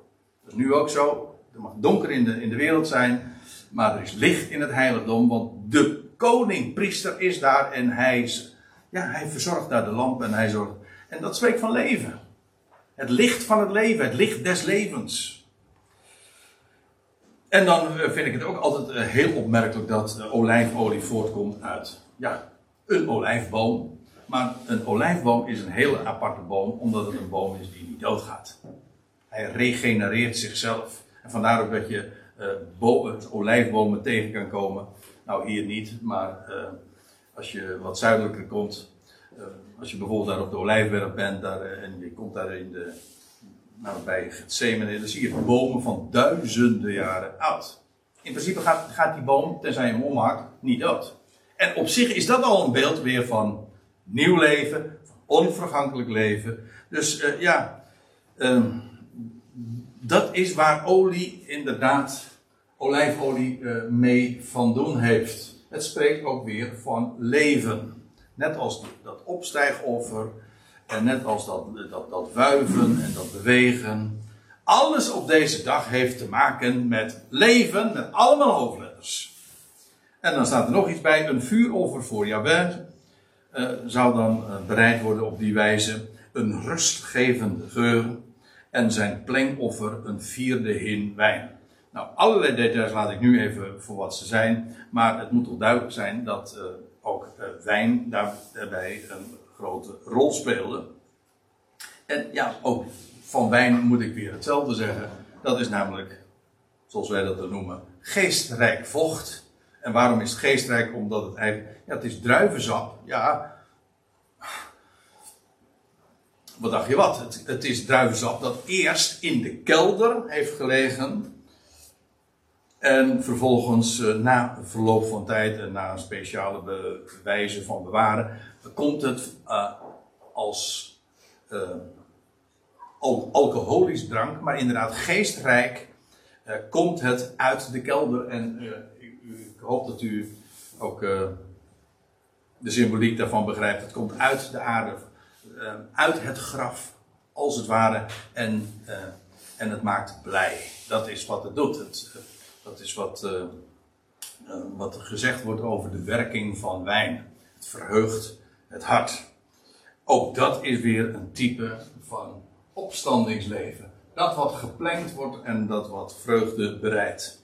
S1: Dat is nu ook zo. Er mag donker in de, in de wereld zijn, maar er is licht in het heiligdom, want de koning, priester is daar en hij, ja, hij verzorgt daar de lamp en hij zorgt. En dat spreekt van leven. Het licht van het leven, het licht des levens. En dan eh, vind ik het ook altijd eh, heel opmerkelijk dat olijfolie voortkomt uit ja, een olijfboom. Maar een olijfboom is een hele aparte boom, omdat het een boom is die niet doodgaat. Hij regenereert zichzelf. En vandaar ook dat je uh, olijfbomen tegen kan komen nou, hier niet, maar als je wat zuidelijker komt, als je bijvoorbeeld daar op de Olijfberg bent daar, en je komt daar in de, nou, bij Gethsemane, dan zie je bomen van duizenden jaren oud. In principe gaat, gaat die boom, tenzij je hem omhaakt, niet dood. En op zich is dat al een beeld weer van nieuw leven, van onvergankelijk leven. Dus ja, ehm, dat is waar olie inderdaad olijfolie uh, mee van doen heeft. Het spreekt ook weer van leven. Net als dat opstijgoffer en net als dat, dat, dat wuiven en dat bewegen. Alles op deze dag heeft te maken met leven, met allemaal hoofdletters. En dan staat er nog iets bij, een vuuroffer voor Jahweh uh, zou dan uh, bereid worden op die wijze. Een rustgevende geur en zijn plengoffer een vierde hin wijn. Nou, allerlei details laat ik nu even voor wat ze zijn. Maar het moet toch duidelijk zijn dat uh, ook uh, wijn daarbij een grote rol speelde. En ja, ook van wijn moet ik weer hetzelfde zeggen. Dat is namelijk, zoals wij dat noemen, geestrijk vocht. En waarom is het geestrijk? Omdat het eigenlijk, ja, het is druivensap. Ja, wat dacht je wat? Het, het is druivensap dat eerst in de kelder heeft gelegen en vervolgens, eh, na verloop van tijd en na een speciale wijze van bewaren, komt het uh, als uh, alcoholisch drank, maar inderdaad geestrijk, komt het uit de kelder. En ik hoop dat u ook de symboliek daarvan begrijpt. Het komt uit de aarde, uit het graf, als het ware. En en het maakt blij. Dat is wat het doet. Het, eh, dat is wat, wat gezegd wordt over de werking van wijn. Het verheugt het hart. Ook dat is weer een type van opstandingsleven. Dat wat gepland wordt en dat wat vreugde bereidt.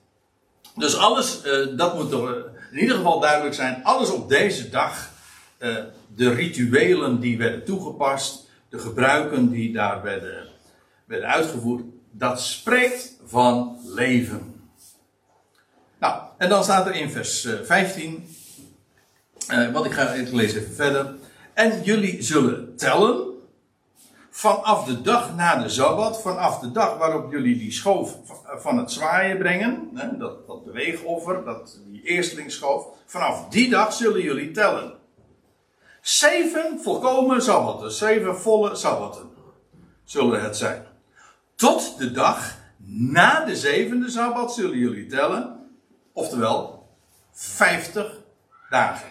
S1: Dus alles, uh, dat moet er in ieder geval duidelijk zijn. Alles op deze dag, uh, de rituelen die werden toegepast, de gebruiken die daar werden, werden uitgevoerd, dat spreekt van leven. Nou, en dan staat er in vers 15, uh, eh, wat ik ga ik lees even verder. En jullie zullen tellen vanaf de dag na de Sabbat, vanaf de dag waarop jullie die schoof van het zwaaien brengen, dat, dat beweegoffer, dat, die eerstelingsschoof, vanaf die dag zullen jullie tellen. Zeven volkomen Sabbatten, zeven volle Sabbatten zullen het zijn. Tot de dag na de zevende Sabbat zullen jullie tellen, oftewel 50 dagen.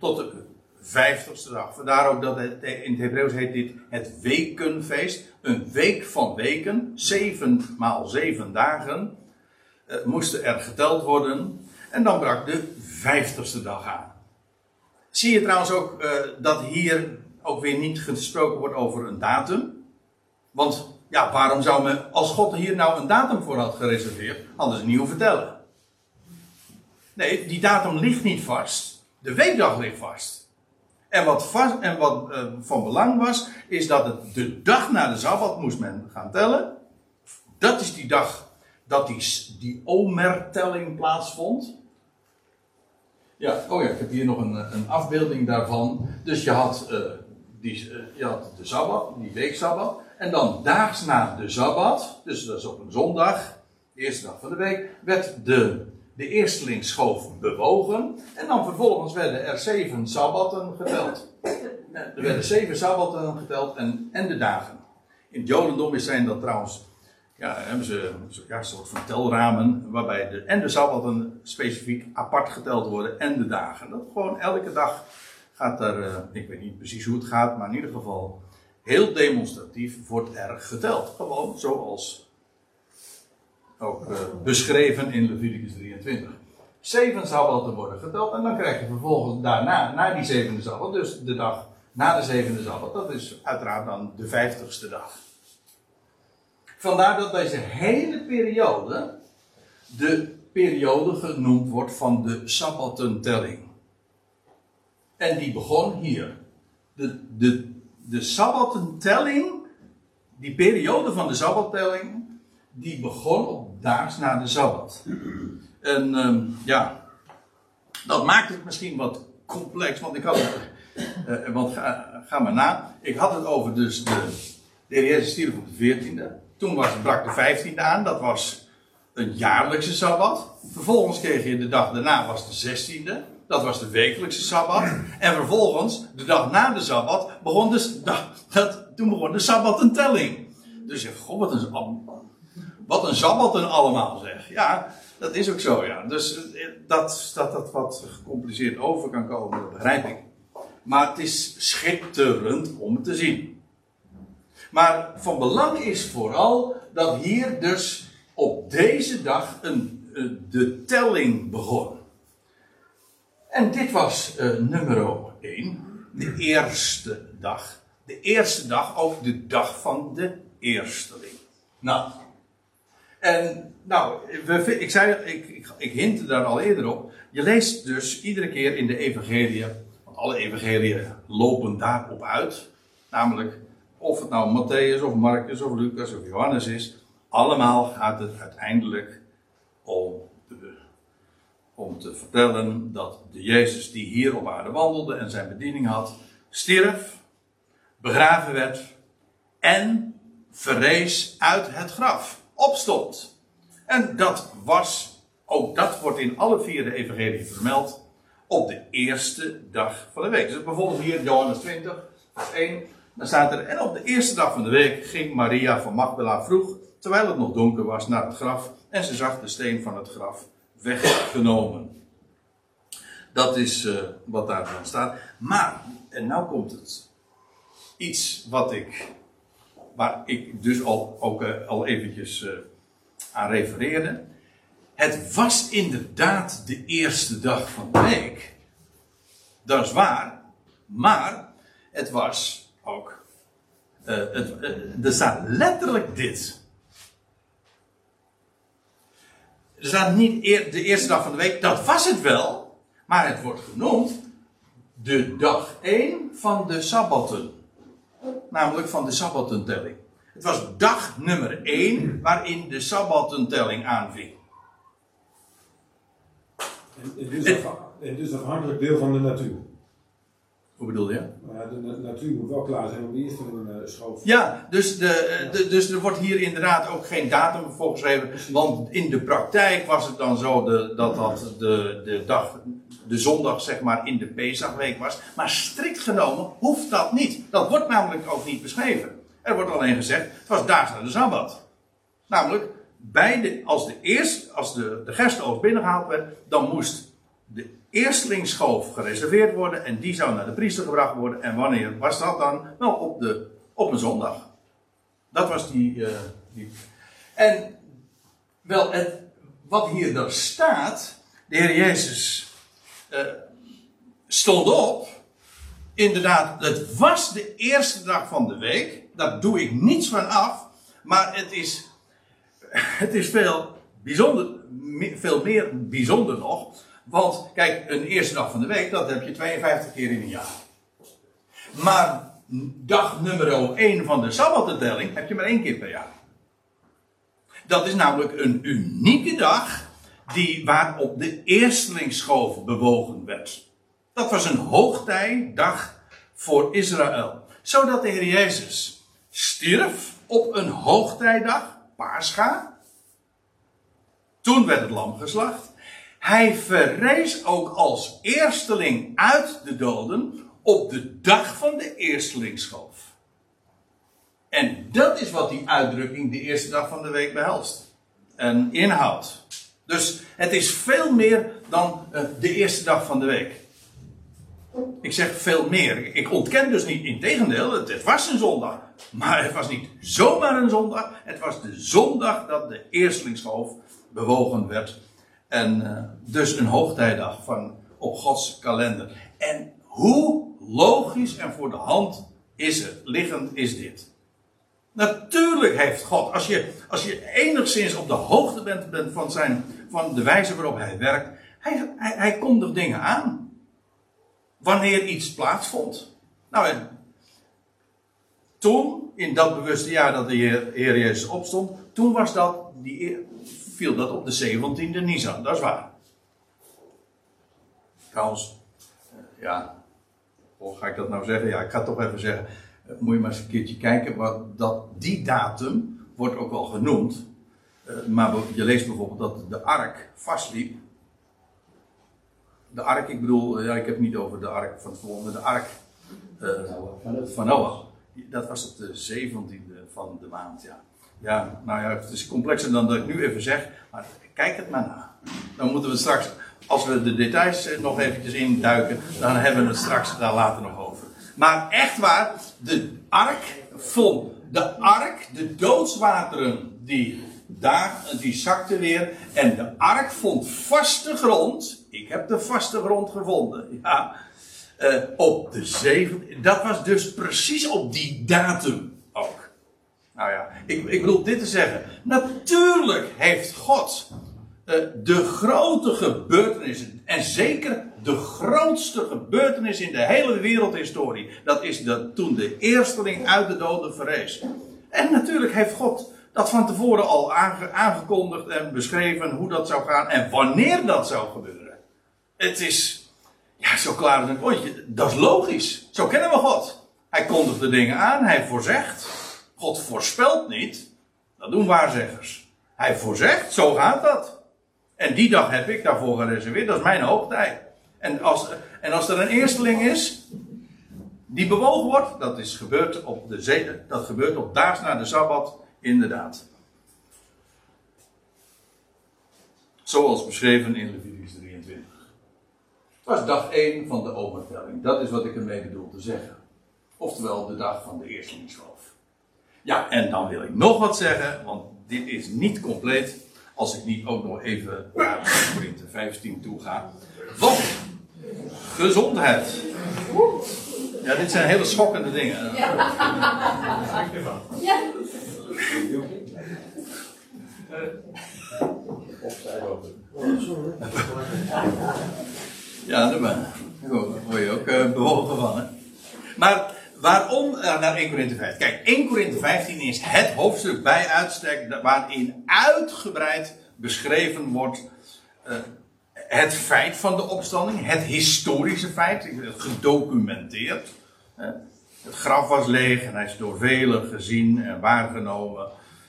S1: Tot de vijftigste dag. Vandaar ook dat het, in het Hebreeuws heet dit het wekenfeest. Een week van weken, zeven maal zeven dagen, eh, moesten er geteld worden. En dan brak de vijftigste dag aan. Zie je trouwens ook uh, dat hier ook weer niet gesproken wordt over een datum? Want ja, waarom zou men, als God hier nou een datum voor had gereserveerd, ze niet hoeven vertellen. Nee, die datum ligt niet vast. De weekdag ligt vast. En wat, en wat uh, van belang was, is dat het de dag na de Sabbat moest men gaan tellen. Dat is die dag dat die, die plaatsvond. Ja, oh ja, ik heb hier nog een, een afbeelding daarvan. Dus je had, uh, die, je had de Sabbat, die weeksabbat. En dan daags na de Sabbat, dus dat is op een zondag, de eerste dag van de week, werd de de eersteling schoof bewogen. En dan vervolgens werden er zeven sabbatten geteld. Er werden zeven sabbatten geteld en, en de dagen. In het Jodendom zijn dat trouwens. Ja, hebben ze ja, een soort van telramen. Waarbij de, en de sabbatten specifiek apart geteld worden. En de dagen. Dat gewoon elke dag gaat er. Uh, ik weet niet precies hoe het gaat. Maar in ieder geval. Heel demonstratief wordt er geteld. Gewoon zoals ook uh, beschreven in Leviticus 23. Zeven sabbatten worden geteld en dan krijg je vervolgens daarna, na die zevende sabbat, dus de dag na de zevende sabbat, dat is uiteraard dan de vijftigste dag. Vandaar dat deze hele periode de periode genoemd wordt van de sabbattentelling. En die begon hier. De, de, de sabbattentelling, die periode van de sabbattelling, die begon op daags na de Sabbat. En um, ja, dat maakt het misschien wat complex, want ik had het, uh, want ga, maar na, ik had het over dus de, de heer Jezus stierf op de 14e. Toen was, brak de 15e aan, dat was een jaarlijkse Sabbat. Vervolgens kreeg je de dag daarna, was de 16e. Dat was de wekelijkse Sabbat. En vervolgens, de dag na de Sabbat, begon dus, dat, toen begon de Sabbat een telling. Dus je, god, wat een wat een sabbatten allemaal zeg. Ja, dat is ook zo, ja. Dus eh, dat, dat dat wat gecompliceerd over kan komen, dat begrijp ik. Maar het is schitterend om te zien. Maar van belang is vooral dat hier dus op deze dag een, eh, de telling begon. En dit was uh, nummer 1, de eerste dag. De eerste dag, ook de dag van de eersteling. Nou, en nou, we, ik zei, ik, ik, ik hintte daar al eerder op. Je leest dus iedere keer in de evangelie, want alle evangeliën lopen daarop uit. Namelijk, of het nou Matthäus of Marcus of Lucas of Johannes is. Allemaal gaat het uiteindelijk om te, om te vertellen dat de Jezus die hier op aarde wandelde en zijn bediening had, stierf, begraven werd en verrees uit het graf opstond. En dat was, ook dat wordt in alle vier de evangelie vermeld, op de eerste dag van de week. Dus bijvoorbeeld hier Johannes 20, vers 1. Dan staat er, en op de eerste dag van de week ging Maria van Magdala vroeg, terwijl het nog donker was, naar het graf. En ze zag de steen van het graf weggenomen. Dat is uh, wat daar dan staat. Maar, en nou komt het. Iets wat ik waar ik dus al, ook uh, al eventjes uh, aan refereerde. Het was inderdaad de eerste dag van de week. Dat is waar. Maar het was ook. Uh, het, er staat letterlijk dit. Er staat niet de eerste dag van de week. Dat was het wel. Maar het wordt genoemd de dag 1 van de Sabbatten. Namelijk van de Sabbatentelling. Het was dag nummer 1 waarin de Sabbatentelling aanving.
S2: En, dus, en dus afhankelijk deel van de natuur.
S1: Hoe bedoel je?
S2: de natuur moet wel klaar zijn om de eerste uh, schoof.
S1: Ja, dus, de, de, dus er wordt hier inderdaad ook geen datum voor geschreven. Want in de praktijk was het dan zo de, dat dat de, de dag, de zondag zeg maar in de Pesachweek was. Maar strikt genomen hoeft dat niet. Dat wordt namelijk ook niet beschreven. Er wordt alleen gezegd, het was daags na de Sabbat. Namelijk, bij de, als, de, eerst, als de, de gerstenoogst binnengehaald werd, dan moest de eerstlingsschoof gereserveerd worden en die zou naar de priester gebracht worden. En wanneer was dat dan? Wel op, de, op een zondag. Dat was die. Uh, die. En wel, het, wat hier dan staat, de Heer Jezus uh, stond op. Inderdaad, het was de eerste dag van de week. Daar doe ik niets van af. Maar het is, het is veel bijzonder, veel meer bijzonder nog. Want kijk, een eerste dag van de week, dat heb je 52 keer in een jaar. Maar dag nummer 1 van de Sabbattelling heb je maar één keer per jaar. Dat is namelijk een unieke dag die, waarop de eerstelingsschoof bewogen werd. Dat was een hoogtijdag voor Israël. Zodat de Heer Jezus stierf op een hoogtijdag, Pascha. Toen werd het lam geslacht. Hij verrees ook als eersteling uit de doden op de dag van de eerstelingsschoof. En dat is wat die uitdrukking de eerste dag van de week behelst. En inhoudt. Dus het is veel meer dan eh, de eerste dag van de week. Ik zeg veel meer. Ik ontken dus niet, in tegendeel, het, was een zondag. Maar het was niet zomaar een zondag. Het was de zondag dat de eerstelingsschoof bewogen werd en uh, dus een hoogtijdag van, op Gods kalender. En hoe logisch en voor de hand is het, liggend is dit? Natuurlijk heeft God, als je, als je enigszins op de hoogte bent, bent van, zijn, van de wijze waarop hij werkt, hij, hij, hij kondigt dingen aan. Wanneer iets plaatsvond. Nou, en toen, in dat bewuste jaar dat de Heer, Jezus opstond, toen was dat die, viel dat op de 17e Nisan, dat is waar. Trouwens, eh, ja, hoe ga ik dat nou zeggen? Ja, ik ga toch even zeggen, eh, moet je maar eens een keertje kijken, wat dat, die datum wordt ook wel genoemd. Eh, maar je leest bijvoorbeeld dat de ark vastliep. De ark, ik bedoel, ja, ik heb het niet over de ark van het volgende, de ark uh, van Noach. Dat was op de 17e van de maand, ja. Ja, nou ja, het is complexer dan dat ik nu even zeg, maar kijk het maar na. Dan moeten we straks, als we de details eh, nog eventjes induiken, dan hebben we het straks daar later nog over. Maar echt waar, de ark vond, de ark, de doodswateren, die daar, die zakte weer. En de ark vond vaste grond. Ik heb de vaste grond gevonden. Ja. Uh, op de zeven. Dat was dus precies op die datum ook. Nou ja, ik, ik bedoel dit te zeggen. Natuurlijk heeft God uh, de grote gebeurtenissen, en zeker de grootste gebeurtenis in de hele wereldhistorie, dat is dat toen de eersteling uit de doden verrees. En natuurlijk heeft God dat van tevoren al aange, aangekondigd en beschreven hoe dat zou gaan en wanneer dat zou gebeuren. Het is, ja, zo klaar als een. Dat is logisch. Zo kennen we God. Hij kondigt de dingen aan, hij voorzegt. God voorspelt niet. Dat doen waarzeggers. Hij voorzegt, zo gaat dat. En die dag heb ik daarvoor gereserveerd. Dat is mijn hoogtijd. En als, en als er een eersteling is, die bewogen wordt, dat is gebeurd op de zee, dat gebeurt op daags na de Sabbat, inderdaad. Zoals beschreven in Leviticus 23. Het was dag 1 van de overtelling. Dat is wat ik ermee bedoel te zeggen. Oftewel de dag van de eerstelingsschoof. Ja, en dan wil ik nog wat zeggen, want dit is niet compleet als ik niet ook nog even naar Korinthe 15 toe ga. Want gezondheid. Ja, dit zijn hele schokkende dingen. Ja. Ja. Ja, daar word je ook uh, bewogen van. Hè? Maar waarom uh, naar 1 Korinthe 15? Kijk, 1 Korinthe 15 is het hoofdstuk bij uitstek waarin uitgebreid beschreven wordt uh, het feit van de opstanding, het historische feit, gedocumenteerd. Het graf was leeg en hij is door velen gezien en waargenomen.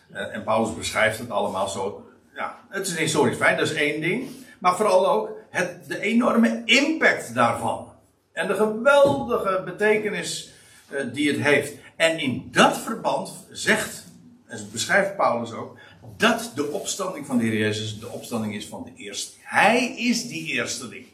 S1: En Paulus beschrijft het allemaal zo. Ja, het is een historisch feit, dat is één ding. Maar vooral ook het, de enorme impact daarvan. En de geweldige betekenis uh, die het heeft. En in dat verband zegt, en beschrijft Paulus ook, dat de opstanding van de Heer Jezus de opstanding is van de eerste. Hij is die eersteling.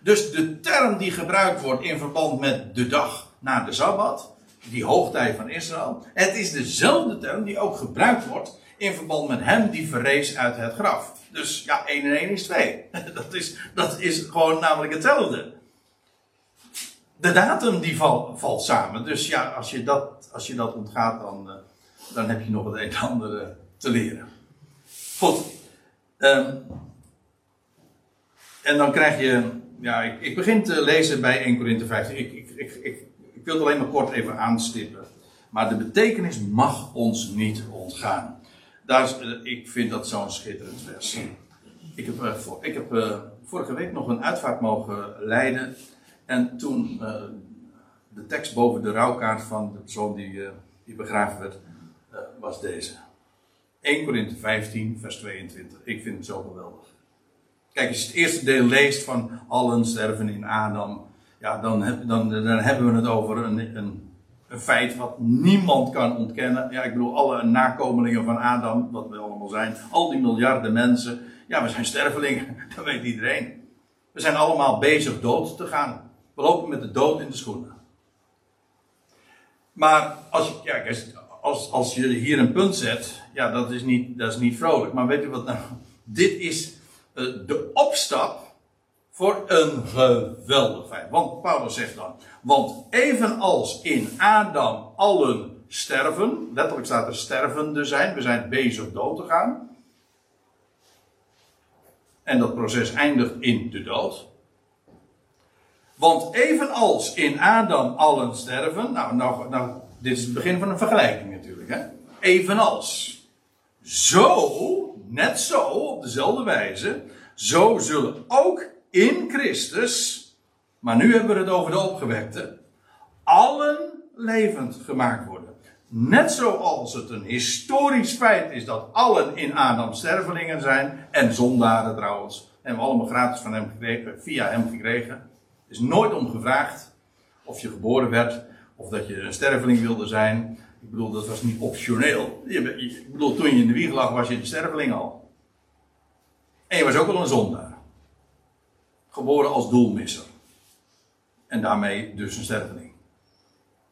S1: Dus de term die gebruikt wordt in verband met de dag na de Sabbat, die hoogtijd van Israël, het is dezelfde term die ook gebruikt wordt in verband met hem die verrees uit het graf. Dus ja, 1 en 1 is 2. Dat is, dat is gewoon namelijk hetzelfde. De datum die val, valt samen. Dus ja, als je dat, als je dat ontgaat, dan, uh, dan heb je nog het een en ander uh, te leren. Goed. Um, en dan krijg je. Ja, ik, ik, begin te lezen bij 1 Korinthe 15. Ik, ik, ik, ik, ik wil het alleen maar kort even aanstippen. Maar de betekenis mag ons niet ontgaan. Daar is, uh, ik vind dat zo'n schitterend vers. Ik heb, uh, voor, ik heb uh, vorige week nog een uitvaart mogen leiden. En toen de tekst boven de rouwkaart van de persoon die, die begraven werd, was deze. 1 Korinthe 15, vers 22. Ik vind het zo geweldig. Kijk, als je het eerste deel leest van allen sterven in Adam, ja, dan, dan, dan hebben we het over een, een, een, feit wat niemand kan ontkennen. Ja, ik bedoel, alle nakomelingen van Adam, wat we allemaal zijn, al die miljarden mensen, ja, we zijn stervelingen, dat weet iedereen. We zijn allemaal bezig dood te gaan. We lopen met de dood in de schoenen. Maar als je, ja, als, als je hier een punt zet, ja, dat is niet, dat is niet vrolijk. Maar weet u wat nou? Dit is uh, de opstap voor een geweldig feit. Want Paulus zegt dan, want evenals in Adam allen sterven, letterlijk staat er stervende zijn, we zijn bezig dood te gaan. En dat proces eindigt in de dood. Want evenals in Adam allen sterven, nou, nou, nou dit is het begin van een vergelijking natuurlijk, hè? Evenals. Zo, net zo, op dezelfde wijze, zo zullen ook in Christus, maar nu hebben we het over de opgewekte, allen levend gemaakt worden. Net zoals het een historisch feit is dat allen in Adam stervelingen zijn, en zondaren trouwens, hebben we allemaal gratis van hem gekregen, via hem gekregen. is nooit om gevraagd of je geboren werd, of dat je een sterveling wilde zijn. Ik bedoel, dat was niet optioneel. Ik bedoel, toen je in de wieg lag, was je een sterveling al. En je was ook al een zondaar. Geboren als doelmisser. En daarmee dus een sterveling.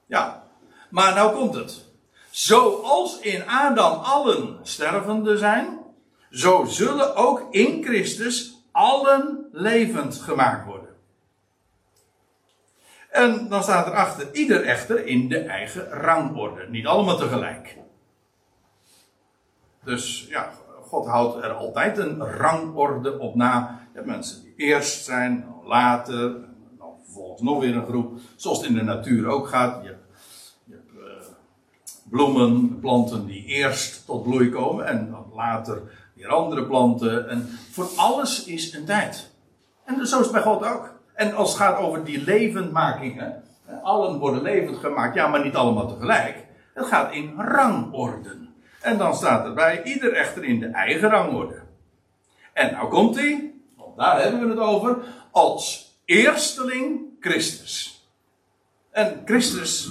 S1: Ja, maar nou komt het. Zoals in Adam allen stervende zijn, zo zullen ook in Christus allen levend gemaakt worden. En dan staat erachter, ieder echter in de eigen rangorde. Niet allemaal tegelijk. Dus ja, God houdt er altijd een rangorde op na. Je hebt mensen die eerst zijn, later, dan vervolgens nog weer een groep. Zoals het in de natuur ook gaat. Je hebt, je hebt uh, bloemen, planten die eerst tot bloei komen en dan later weer andere planten. En voor alles is een tijd. En zo is het bij God ook. En als het gaat over die levendmakingen, allen worden levend gemaakt, ja, maar niet allemaal tegelijk. Het gaat in rangorden. En dan staat erbij, ieder echter in de eigen rangorde. En nou komt hij, daar hebben we het over, als eersteling Christus. En Christus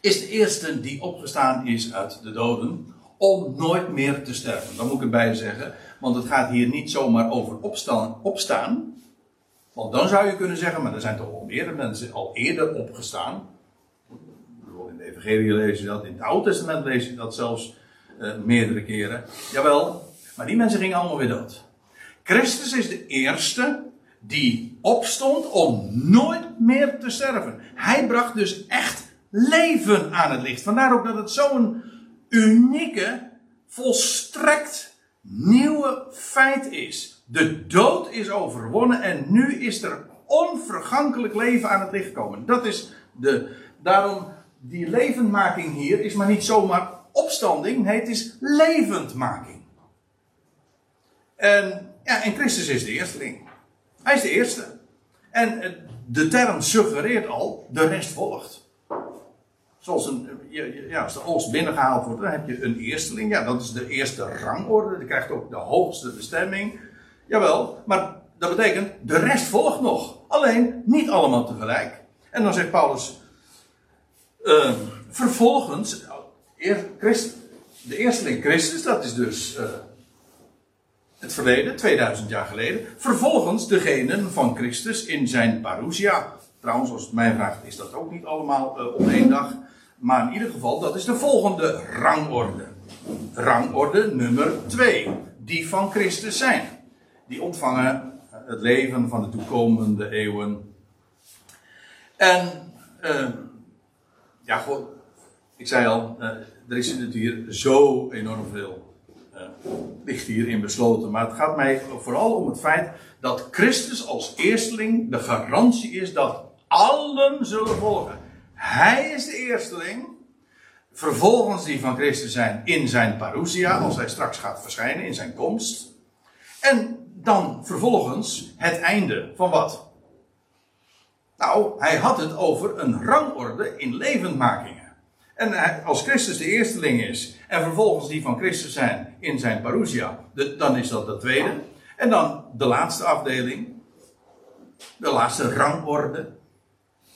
S1: is de eerste die opgestaan is uit de doden om nooit meer te sterven. Dat moet ik erbij zeggen, want het gaat hier niet zomaar over opstaan, opstaan want dan zou je kunnen zeggen, maar er zijn toch al meerdere mensen al eerder opgestaan. In de Evangelie lees je dat, in het Oude Testament lees je dat zelfs uh, meerdere keren. Jawel, maar die mensen gingen allemaal weer dood. Christus is de eerste die opstond om nooit meer te sterven. Hij bracht dus echt leven aan het licht. Vandaar ook dat het zo'n unieke, volstrekt nieuwe feit is. De dood is overwonnen en nu is er onvergankelijk leven aan het licht gekomen. Dat is de, daarom die levendmaking hier is maar niet zomaar opstanding, nee, het is levendmaking. En, ja, en Christus is de eersteling. Hij is de eerste. En de term suggereert al, de rest volgt. Zoals een, ja, als de oogst binnengehaald wordt, dan heb je een eersteling. Ja, dat is de eerste rangorde. Die krijgt ook de hoogste bestemming. Jawel, maar dat betekent, de rest volgt nog. Alleen niet allemaal tegelijk. En dan zegt Paulus, uh, vervolgens, Christ, de eersteling Christus, dat is dus uh, het verleden, 2000 jaar geleden. Vervolgens degenen van Christus in zijn parousia. Trouwens, als het mij vraagt, is dat ook niet allemaal uh, op één dag. Maar in ieder geval, dat is de volgende rangorde. Rangorde nummer 2. Die van Christus zijn. Die ontvangen het leven van de toekomende eeuwen. En, uh, ja. Ik zei al, er is hier zo enorm veel. Uh, ligt hierin besloten. Maar het gaat mij vooral om het feit dat Christus als eersteling de garantie is dat allen zullen volgen. Hij is de eersteling. Vervolgens die van Christus zijn in zijn parousia, als hij straks gaat verschijnen in zijn komst. En dan vervolgens het einde van wat? Nou, hij had het over een rangorde in levendmakingen. En als Christus de eersteling is, en vervolgens die van Christus zijn in zijn parousia, dan is dat de tweede. En dan de laatste afdeling, de laatste rangorde.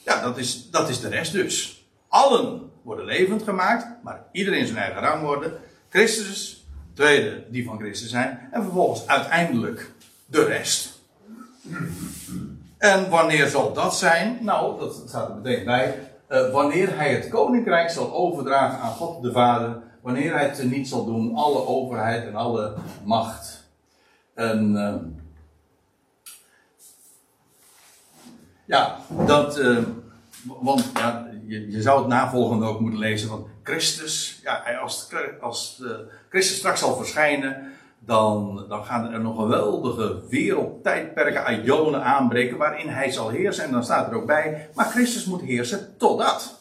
S1: Ja, dat is, dat is de rest dus. Allen worden levend gemaakt, maar iedereen zijn eigen rangorde. Christus, tweede, die van Christus zijn, en vervolgens uiteindelijk de rest. En wanneer zal dat zijn? Nou, dat staat er meteen bij. Uh, wanneer hij het koninkrijk zal overdragen aan God de Vader. Wanneer hij het niet zal doen, alle overheid en alle macht. En. Uh, ja, dat. Uh, want ja, je, je, zou het navolgende ook moeten lezen. Want Christus, ja, als, als Christus straks zal verschijnen dan, dan gaan er nog geweldige wereldtijdperken, aionen aanbreken, waarin hij zal heersen. En dan staat er ook bij, maar Christus moet heersen totdat.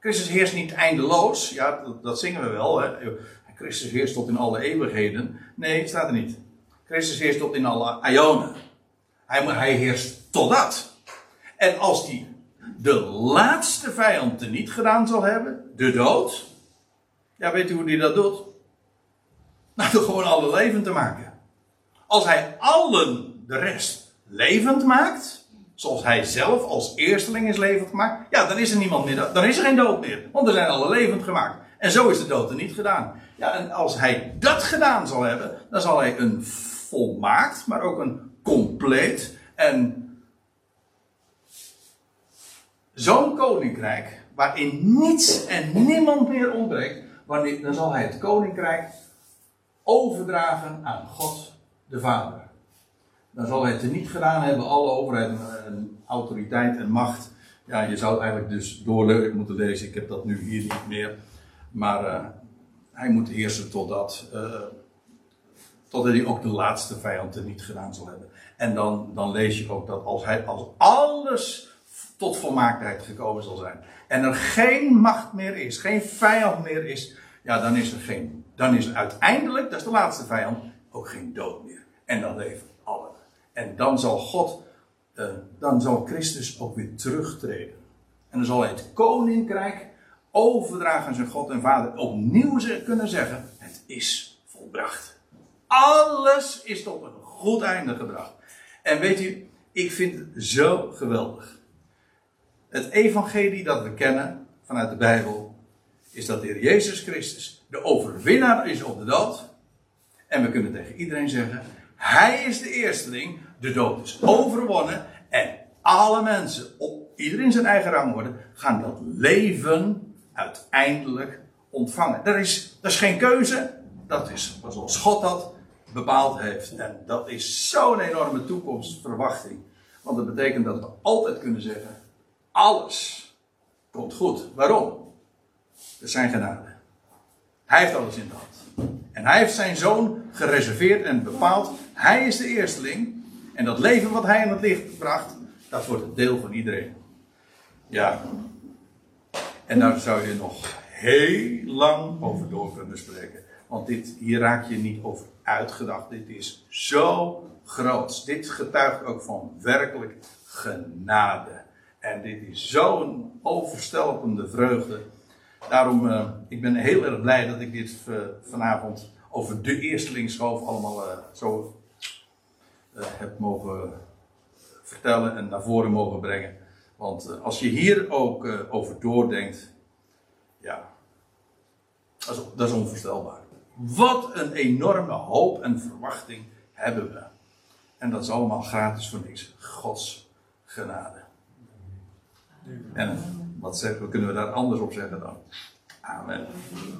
S1: Christus heerst niet eindeloos, ja, dat, zingen we wel. Hè. Christus heerst tot in alle eeuwigheden. Nee, staat er niet. Christus heerst tot in alle aionen. Hij, hij heerst totdat. En als die de laatste vijand niet gedaan zal hebben, de dood. Ja, weet u hoe die dat doet? Nou, gewoon alle levend te maken. Als hij allen de rest levend maakt, zoals hij zelf als eersteling is levend gemaakt, ja, dan is er niemand meer, dan is er geen dood meer, want er zijn alle levend gemaakt. En zo is de dood er niet gedaan. Ja, en als hij dat gedaan zal hebben, dan zal hij een volmaakt, maar ook een compleet en zo'n koninkrijk, waarin niets en niemand meer ontbreekt, wanneer, dan zal hij het koninkrijk overdragen aan God de Vader. Dan zal hij het niet gedaan hebben, alle overheid en autoriteit en macht. Ja, je zou eigenlijk dus doorleuk moeten lezen. Ik heb dat nu hier niet meer. Maar uh, hij moet heersen totdat, uh, totdat hij ook de laatste vijand er niet gedaan zal hebben. En dan, dan lees je ook dat als, hij, als alles tot volmaaktheid gekomen zal zijn. En er geen macht meer is, geen vijand meer is. Ja, dan is er geen dan is uiteindelijk, dat is de laatste vijand, ook geen dood meer. En dan leven allen. En dan zal God, uh, dan zal Christus ook weer terugtreden. En dan zal hij het koninkrijk overdragen aan zijn God en Vader. Opnieuw kunnen zeggen: Het is volbracht. Alles is tot een goed einde gebracht. En weet u, ik vind het zo geweldig. Het evangelie dat we kennen vanuit de Bijbel is dat de Heer Jezus Christus de overwinnaar is op de dood. En we kunnen tegen iedereen zeggen: Hij is de eersteling. De dood is overwonnen. En alle mensen, op iedereen zijn eigen rang worden, gaan dat leven uiteindelijk ontvangen. Dat is, is geen keuze. Dat is zoals God dat bepaald heeft. En dat is zo'n enorme toekomstverwachting. Want dat betekent dat we altijd kunnen zeggen: alles komt goed. Waarom? Dat zijn genade. Hij heeft alles in de hand. En hij heeft zijn zoon gereserveerd en bepaald. Hij is de eersteling. En dat leven wat hij in het licht bracht, dat wordt het deel van iedereen. Ja. En daar zou je nog heel lang over door kunnen spreken. Want dit, hier raak je niet over uitgedacht. Dit is zo groot. Dit getuigt ook van werkelijk genade. En dit is zo'n overstelpende vreugde. Daarom, uh, ik ben heel erg blij dat ik dit uh, vanavond over de eerstelingsschoof allemaal uh, zo heb mogen vertellen en naar voren mogen brengen. Want als je hier ook over doordenkt, ja, dat is, dat is onvoorstelbaar. Wat een enorme hoop en verwachting hebben we. En dat is allemaal gratis voor niks. Gods genade. En wat, zeggen, kunnen we daar anders op zeggen dan? Amen.